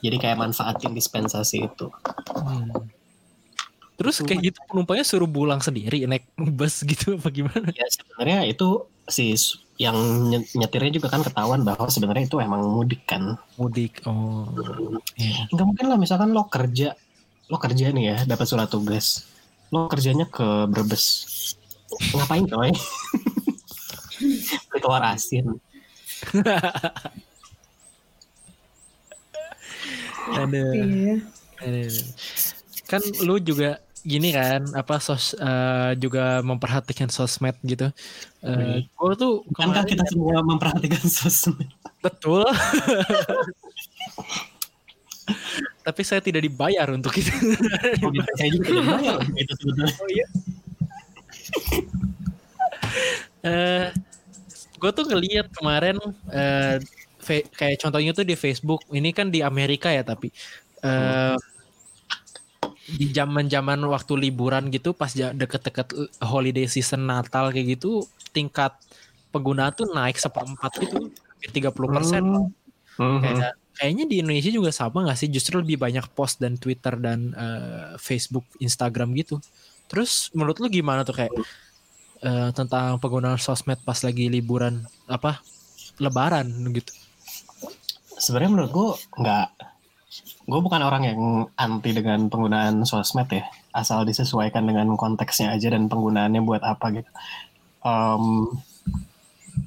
jadi kayak manfaatin dispensasi itu Hmm. Terus kayak gitu penumpangnya suruh pulang sendiri naik bus gitu apa gimana? ya sebenarnya itu si yang nye- nyetirnya juga kan ketahuan bahwa sebenarnya itu emang mudik kan Mudik. Oh. Iya. nggak mungkin lah misalkan lo kerja lo kerja nih ya dapat surat tugas lo kerjanya ke Brebes ngapain coy beli telur asin Ada. Iya. ada. Kan lu juga gini kan apa sos eh, juga memperhatikan sosmed gitu. Eh gue tuh bukankah kemarin- kita semua memperhatikan sosmed betul. Tapi saya tidak dibayar untuk itu. Oh, gitu. saya juga tidak bayar untuk itu sebetulnya Oh iya. eh gue tuh ngeliat kemarin fe- kayak contohnya tuh di Facebook. Ini kan di Amerika ya tapi eh di zaman-zaman waktu liburan gitu pas deket-deket holiday season Natal kayak gitu tingkat pengguna tuh naik seperempat gitu hampir 30 persen. Hmm. Kayak kayaknya di Indonesia juga sama nggak sih? Justru lebih banyak post dan Twitter dan eh, Facebook, Instagram gitu. Terus menurut lu gimana tuh kayak eh, tentang penggunaan sosmed pas lagi liburan apa Lebaran gitu? sebenarnya menurut gue nggak gue bukan orang yang anti dengan penggunaan sosmed ya asal disesuaikan dengan konteksnya aja dan penggunaannya buat apa gitu Em,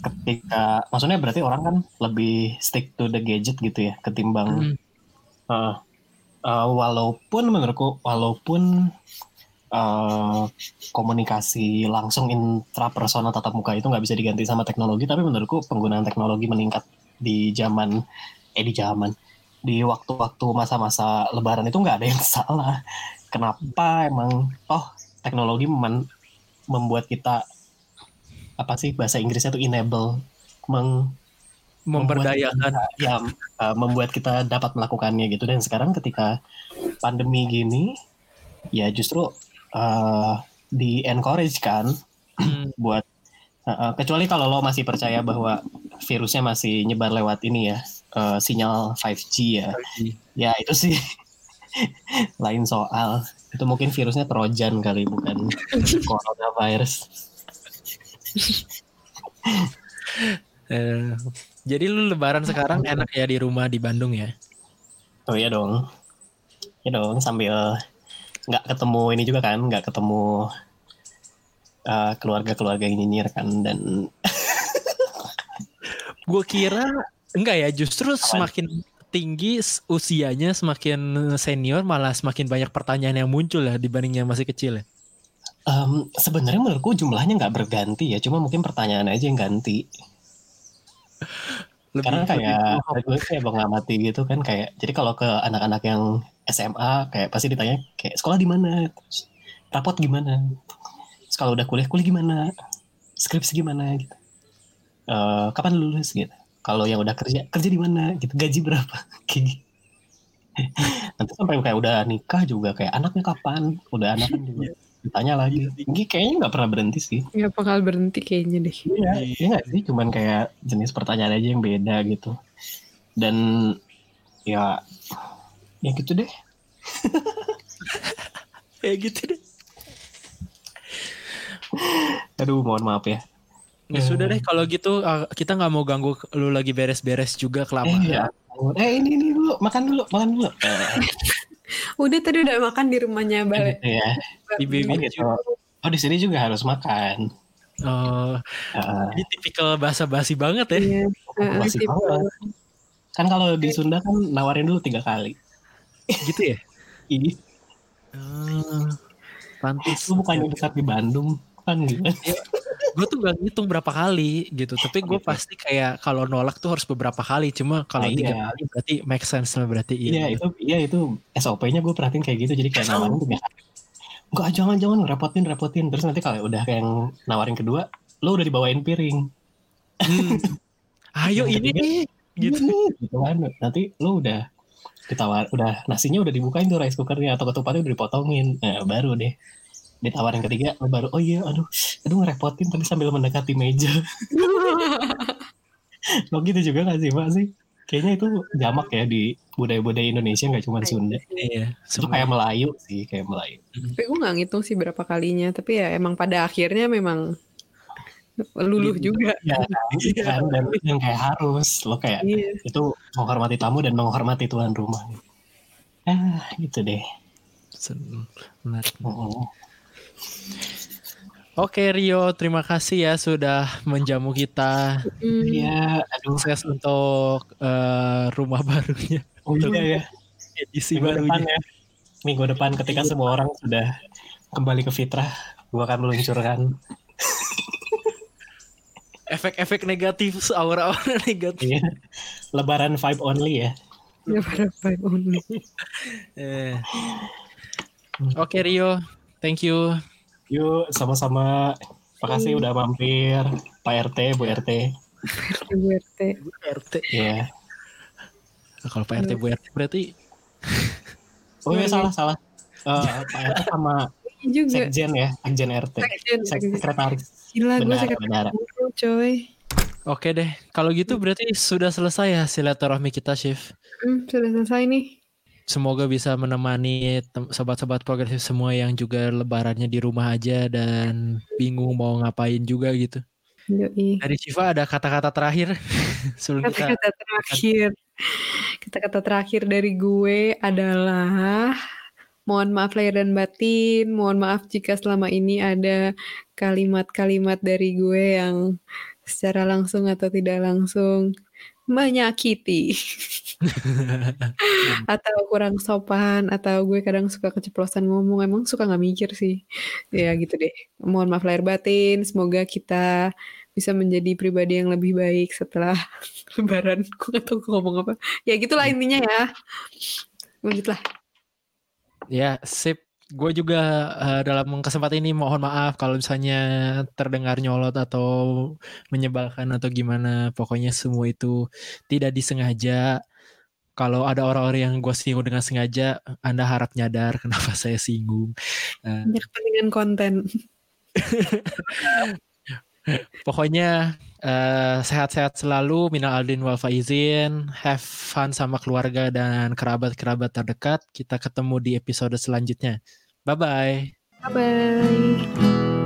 ketika maksudnya berarti orang kan lebih stick to the gadget gitu ya ketimbang Hmm. eh, eh, walaupun menurutku walaupun eh, komunikasi langsung intrapersonal tatap muka itu nggak bisa diganti sama teknologi tapi menurutku penggunaan teknologi meningkat di zaman eh di zaman di waktu-waktu masa-masa lebaran itu nggak ada yang salah kenapa emang oh teknologi meman- membuat kita apa sih bahasa Inggrisnya itu enable meng Memberdayakan. ya uh, membuat kita dapat melakukannya gitu dan sekarang ketika pandemi gini ya justru uh, di encourage kan Hmm. buat uh, uh, kecuali kalau lo masih percaya bahwa virusnya masih nyebar lewat ini ya uh, sinyal 5G ya. ya itu sih. Lain soal. Itu mungkin virusnya trojan kali bukan coronavirus. Eh, jadi lu Lebaran sekarang enak ya di rumah di Bandung ya? Oh iya dong. Iya dong sambil nggak ketemu ini juga kan, nggak ketemu uh, keluarga-keluarga yang nyinyir kan dan Gue kira enggak ya, justru semakin tinggi usianya semakin senior malah semakin banyak pertanyaan yang muncul ya dibanding yang masih kecil ya. em, sebenarnya menurutku jumlahnya nggak berganti ya, cuma mungkin pertanyaan aja yang ganti. Lebih, Karena kayak lebih- gue kayak mengamati gitu kan kayak jadi kalau ke anak-anak yang SMA kayak pasti ditanya kayak sekolah di mana, rapot gimana, kalau udah kuliah kuliah gimana, skripsi gimana? gitu, Eh, kapan lulus? gitu. Kalau yang udah kerja kerja di mana gitu, gaji berapa, kayak gitu. Nanti sampai kayak udah nikah juga kayak anaknya kapan, udah anak kan juga ditanya lagi. Ini kayaknya nggak pernah berhenti sih. Nggak bakal berhenti kayaknya deh. Iya, iya nggak sih, cuman kayak jenis pertanyaan aja yang beda gitu. Dan ya, ya gitu deh. kayak gitu deh. Aduh, mohon maaf ya. Ya sudah deh kalau gitu uh, kita nggak mau ganggu lu lagi beres-beres juga Eh, kelamaan. ya. Eh ini ini dulu, makan dulu, makan dulu. Eh, Udah tadi udah makan di rumahnya Bale. Gitu ya. Di Oh BBQ. gitu. Oh di sini juga harus makan. Oh, Heeh. ini tipikal bahasa basi banget ya. Iya. Masih tipe- banget. Kan kalau di Sunda kan nawarin dulu tiga kali. Gitu ya? Ini Oh, pantes. itu bukannya dekat di Bandung kan gitu. Gue tuh gak ngitung berapa kali gitu tapi gue Gitu. pasti kayak kalau nolak tuh harus beberapa kali cuma kalau Nah, tiga iya. kali berarti make sense lah berarti Iya iya itu iya itu SOP-nya gue perhatiin kayak gitu jadi kayak nawarin kali. Enggak jangan jangan repotin repotin terus nanti kalau udah kayak yang nawarin kedua lo udah dibawain piring. Hmm. ayo ini nih gitu Gitu. gitu kan nanti lo udah ditawar udah nasinya udah dibukain tuh rice cookernya atau ketupatnya udah dipotongin nah, baru deh ditawarin ketiga lo baru oh iya aduh aduh ngerepotin tapi sambil mendekati meja lo gitu juga gak sih mbak sih kayaknya itu jamak ya di budaya-budaya Indonesia nggak cuma Sunda iya itu kayak Melayu sih kayak Melayu Tapi gue gak ngitung sih berapa kalinya. Tapi ya emang pada akhirnya memang luluh juga. ya kan dan yang kayak harus lo kayak Iya. itu menghormati tamu dan menghormati tuan rumah ah gitu deh benar. Oh. Oke Rio terima kasih ya sudah menjamu kita. Iya, aduh, sukses untuk eh, rumah barunya oh iya ya. edisi Minggu depan barunya ya. Minggu depan ketika semua orang sudah kembali ke fitrah, gua akan meluncurkan efek-efek negatif aura-aura negatif iya, Lebaran vibe only ya. Pada vibe only. Eh. oke Rio thank you Yuk, sama-sama. Makasih udah mampir, Pak RT, Bu RT. RT. RT Iya. kalau Pak RT Bu RT berarti Oh iya salah salah. Eh, Pak RT sama Ini juga. Sekjen ya, Sekjen RT. Sekjen, Sek- sekjen. Sekretaris. Gila gue sekretaris coy. Oke deh, kalau gitu berarti sudah selesai ya silaturahmi kita, Chief. Hmm, sudah selesai nih. Semoga bisa menemani sobat-sobat progresif semua yang juga lebarannya di rumah aja dan bingung mau ngapain juga gitu. Yoi. Dari Shiva ada kata-kata terakhir sebelum kita Kata-kata terakhir. Kata-kata terakhir dari gue adalah mohon maaf lahir dan batin, mohon maaf jika selama ini ada kalimat-kalimat dari gue yang secara langsung atau tidak langsung menyakiti. Atau kurang sopan atau gue kadang suka keceplosan ngomong. Emang suka nggak mikir sih. Ya gitu deh. Mohon maaf lahir batin. Semoga kita bisa menjadi pribadi yang lebih baik setelah lebaran. Gue gak tau gue ngomong apa. Ya gitulah intinya ya. Lanjutlah. Ya sip. Gue juga eh, dalam kesempatan ini mohon maaf kalau misalnya terdengar nyolot atau menyebalkan atau gimana. Pokoknya semua itu tidak disengaja. Kalau ada orang-orang yang gue singgung dengan sengaja, Anda harap nyadar kenapa saya singgung. Hanya kepentingan konten Pokoknya eh, sehat-sehat selalu, minal aldin wal faizin, have fun sama keluarga dan kerabat-kerabat terdekat. Kita ketemu di episode selanjutnya. Bye-bye. bye